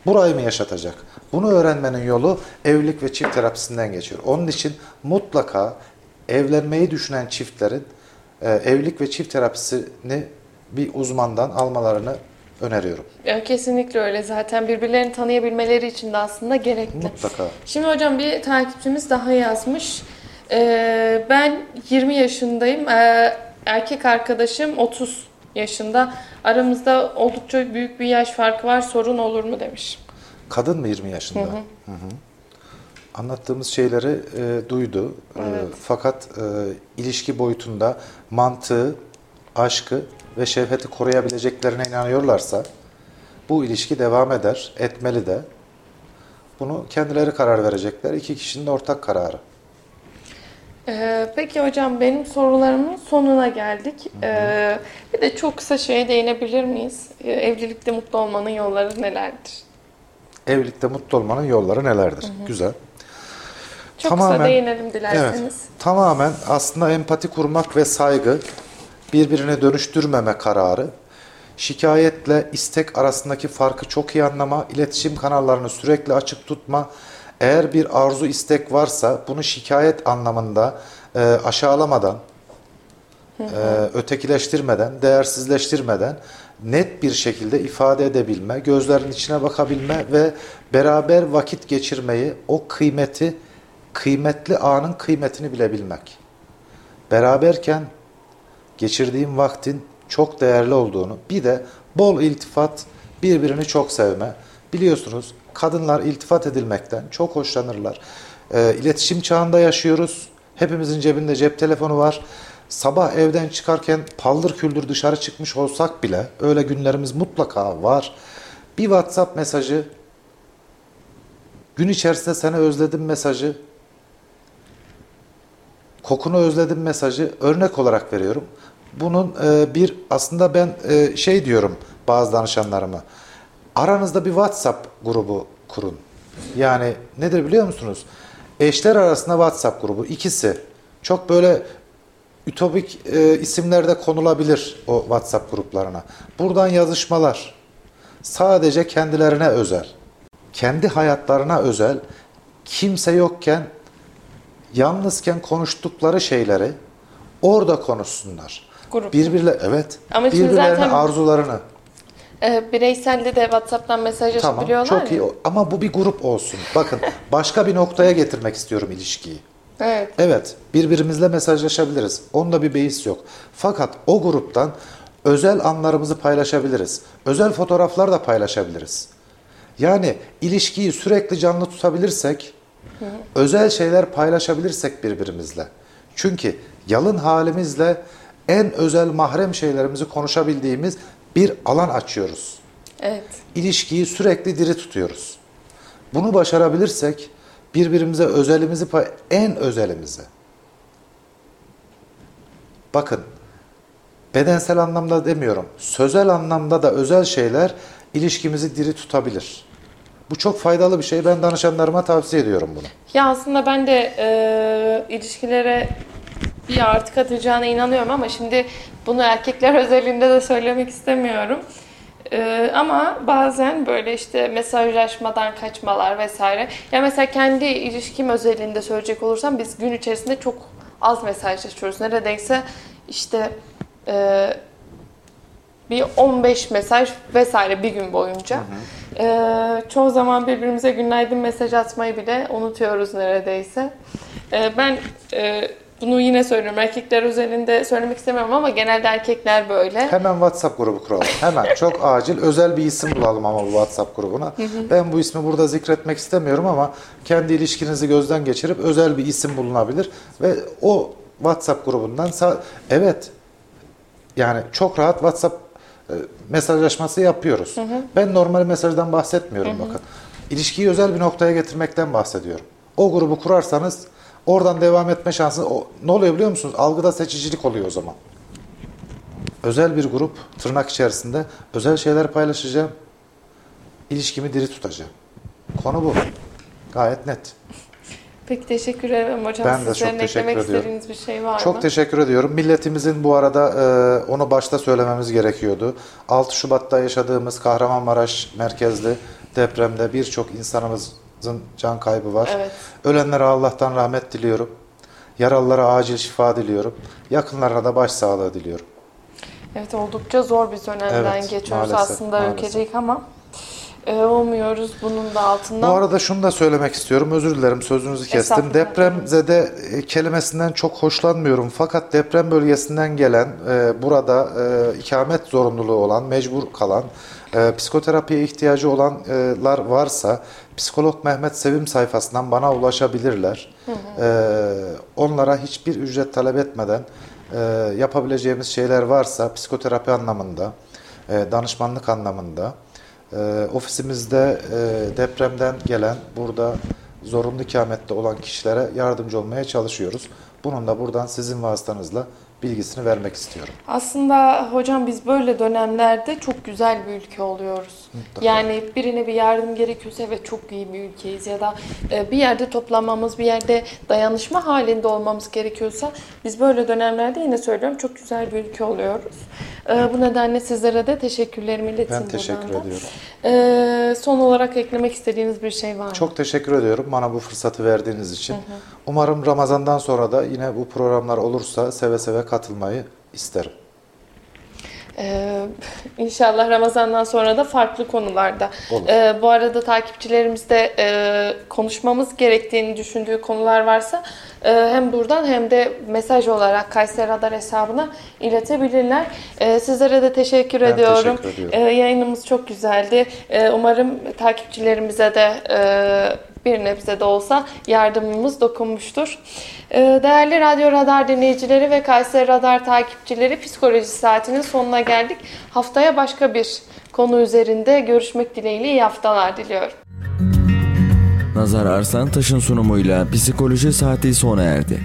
Burayı mı yaşatacak? Bunu öğrenmenin yolu evlilik ve çift terapisinden geçiyor. Onun için mutlaka evlenmeyi düşünen çiftlerin e, evlilik ve çift terapisini bir uzmandan almalarını öneriyorum. Ya, kesinlikle öyle. Zaten birbirlerini tanıyabilmeleri için de aslında gerekli. Mutlaka. Şimdi hocam bir takipçimiz daha yazmış. Ee, ben 20 yaşındayım. Ee, erkek arkadaşım 30 yaşında. Aramızda oldukça büyük bir yaş farkı var. Sorun olur mu demiş. Kadın mı 20 yaşında? Hı hı. Hı hı. Anlattığımız şeyleri e, duydu. E, Evet. fakat e, ilişki boyutunda mantığı, aşkı ve şehveti koruyabileceklerine inanıyorlarsa bu ilişki devam eder, etmeli de. Bunu kendileri karar verecekler. İki kişinin ortak kararı. Ee, peki hocam benim sorularımın sonuna geldik. Ee, bir de çok kısa şeye değinebilir miyiz? Ee, evlilikte mutlu olmanın yolları nelerdir? Evlilikte mutlu olmanın yolları nelerdir? Güzel. Çok kısa değinelim dilerseniz. Evet, tamamen aslında empati kurmak ve saygı, birbirine dönüştürmeme kararı, şikayetle istek arasındaki farkı çok iyi anlama, iletişim kanallarını sürekli açık tutma, eğer bir arzu istek varsa bunu şikayet anlamında e, aşağılamadan, e, ötekileştirmeden, değersizleştirmeden net bir şekilde ifade edebilme, gözlerin içine bakabilme ve beraber vakit geçirmeyi, o kıymeti, kıymetli anın kıymetini bilebilmek. Beraberken geçirdiğim vaktin çok değerli olduğunu, bir de bol iltifat, birbirini çok sevme. Biliyorsunuz kadınlar iltifat edilmekten çok hoşlanırlar. E, iletişim çağında yaşıyoruz. Hepimizin cebinde cep telefonu var. Sabah evden çıkarken paldır küldür dışarı çıkmış olsak bile öyle günlerimiz mutlaka var. Bir WhatsApp mesajı, gün içerisinde seni özledim mesajı, kokunu özledim mesajı örnek olarak veriyorum. Bunun e, bir aslında ben e, şey diyorum bazı danışanlarıma. Aranızda bir WhatsApp grubu kurun. Yani nedir biliyor musunuz? Eşler arasında WhatsApp grubu ikisi. Çok böyle ütopik e, isimlerde konulabilir o WhatsApp gruplarına. Buradan yazışmalar. Sadece kendilerine özel. Kendi hayatlarına özel. Kimse yokken yalnızken konuştukları şeyleri orada konuşsunlar. Grup. Birbirle evet. Ama birbirlerine zaten- arzularını. Ee, bireyselde de WhatsApp'tan Tamam. mesajlaşabiliyorlar Çok ya. iyi. Ama bu bir grup olsun. Bakın başka bir noktaya getirmek istiyorum ilişkiyi. Evet. Evet, birbirimizle mesajlaşabiliriz. Onda bir beis yok. Fakat o gruptan özel anlarımızı paylaşabiliriz. Özel fotoğraflar da paylaşabiliriz. Yani ilişkiyi sürekli canlı tutabilirsek, özel şeyler paylaşabilirsek birbirimizle. Çünkü yalın halimizle en özel mahrem şeylerimizi konuşabildiğimiz bir alan açıyoruz. Evet. İlişkiyi sürekli diri tutuyoruz. Bunu başarabilirsek birbirimize özelimizi en özelimizi. Bakın bedensel anlamda demiyorum. Sözel anlamda da özel şeyler ilişkimizi diri tutabilir. Bu çok faydalı bir şey. Ben danışanlarıma tavsiye ediyorum bunu. Ya aslında ben de e, ilişkilere bir artı katacağına inanıyorum ama şimdi bunu erkekler özelinde de söylemek istemiyorum. E, ama bazen böyle işte mesajlaşmadan kaçmalar vesaire. Ya mesela kendi ilişkim özelinde söyleyecek olursam biz gün içerisinde çok az mesajlaşıyoruz. Neredeyse işte e, bir 15 mesaj vesaire bir gün boyunca. Ee, çoğu zaman birbirimize günaydın mesaj atmayı bile unutuyoruz neredeyse. Ee, ben e, bunu yine söylüyorum erkekler özelinde söylemek istemiyorum ama genelde erkekler böyle. Hemen WhatsApp grubu kuralım. Hemen çok acil özel bir isim bulalım ama bu WhatsApp grubuna. Ben bu ismi burada zikretmek istemiyorum ama kendi ilişkinizi gözden geçirip özel bir isim bulunabilir ve o WhatsApp grubundan evet yani çok rahat WhatsApp e, mesajlaşması yapıyoruz. Ben normal mesajdan bahsetmiyorum bakın. İlişkiyi özel bir noktaya getirmekten bahsediyorum. O grubu kurarsanız oradan devam etme şansı o, ne oluyor biliyor musunuz? Algıda seçicilik oluyor o zaman. Özel bir grup tırnak içerisinde özel şeyler paylaşacağım. İlişkimi diri tutacağım. Konu bu. Gayet net. Peki teşekkür ederim hocam. Ben de çok Sizlerin teşekkür eklemek ediyorum. istediğiniz bir şey var Çok mı? teşekkür ediyorum. Milletimizin bu arada e, onu başta söylememiz gerekiyordu. 6 Şubat'ta yaşadığımız Kahramanmaraş merkezli depremde birçok insanımızın can kaybı var. Evet. Ölenlere Allah'tan rahmet diliyorum. Yaralılara acil şifa diliyorum. Yakınlarına da başsağlığı diliyorum. Evet oldukça zor bir dönemden Evet, geçiyoruz maalesef, aslında maalesef. ülkecek ama e, umuyoruz bunun da altından. Bu arada şunu da söylemek istiyorum. Özür dilerim sözünüzü kestim. Depremzede e, kelimesinden çok hoşlanmıyorum. Fakat deprem bölgesinden gelen, e, burada ikamet zorunluluğu olan, mecbur kalan, e, psikoterapiye ihtiyacı olanlar varsa psikolog Mehmet Sevim sayfasından bana ulaşabilirler. E, onlara hiçbir ücret talep etmeden e, yapabileceğimiz şeyler varsa psikoterapi anlamında, e, danışmanlık anlamında e, ofisimizde e, depremden gelen burada zorunlu ikamette olan kişilere yardımcı olmaya çalışıyoruz. Bunun da buradan sizin vasıtanızla bilgisini vermek istiyorum. Aslında hocam biz böyle dönemlerde çok güzel bir ülke oluyoruz. Yani birine bir yardım gerekiyorsa evet çok iyi bir ülkeyiz ya da e, bir yerde toplanmamız, bir yerde dayanışma halinde olmamız gerekiyorsa biz böyle dönemlerde yine söylüyorum çok güzel bir ülke oluyoruz. E, Bu nedenle sizlere de teşekkürlerimi iletin Ben teşekkür buradan da. ediyorum. E, Son olarak eklemek istediğiniz bir şey var mı? Çok teşekkür ediyorum bana bu fırsatı verdiğiniz için. Umarım Ramazan'dan sonra da yine bu programlar olursa seve seve katılmayı isterim. Ee, inşallah Ramazan'dan sonra da farklı konularda. Olur. Ee, bu arada takipçilerimiz de e, konuşmamız gerektiğini düşündüğü konular varsa e, hem buradan hem de mesaj olarak Kayseri Radar hesabına iletebilirler. Ee, sizlere de teşekkür Ben ediyorum. teşekkür ediyorum. Ee, yayınımız çok güzeldi. Ee, umarım takipçilerimize de e, bir nebze de olsa yardımımız dokunmuştur. Ee, Değerli Radyo Radar dinleyicileri ve Kayseri Radar takipçileri psikoloji saatinin sonuna geldik. Haftaya başka bir konu üzerinde görüşmek dileğiyle iyi haftalar diliyorum. Nazar Arslan Taş'ın sunumuyla Psikoloji Saati sona erdi.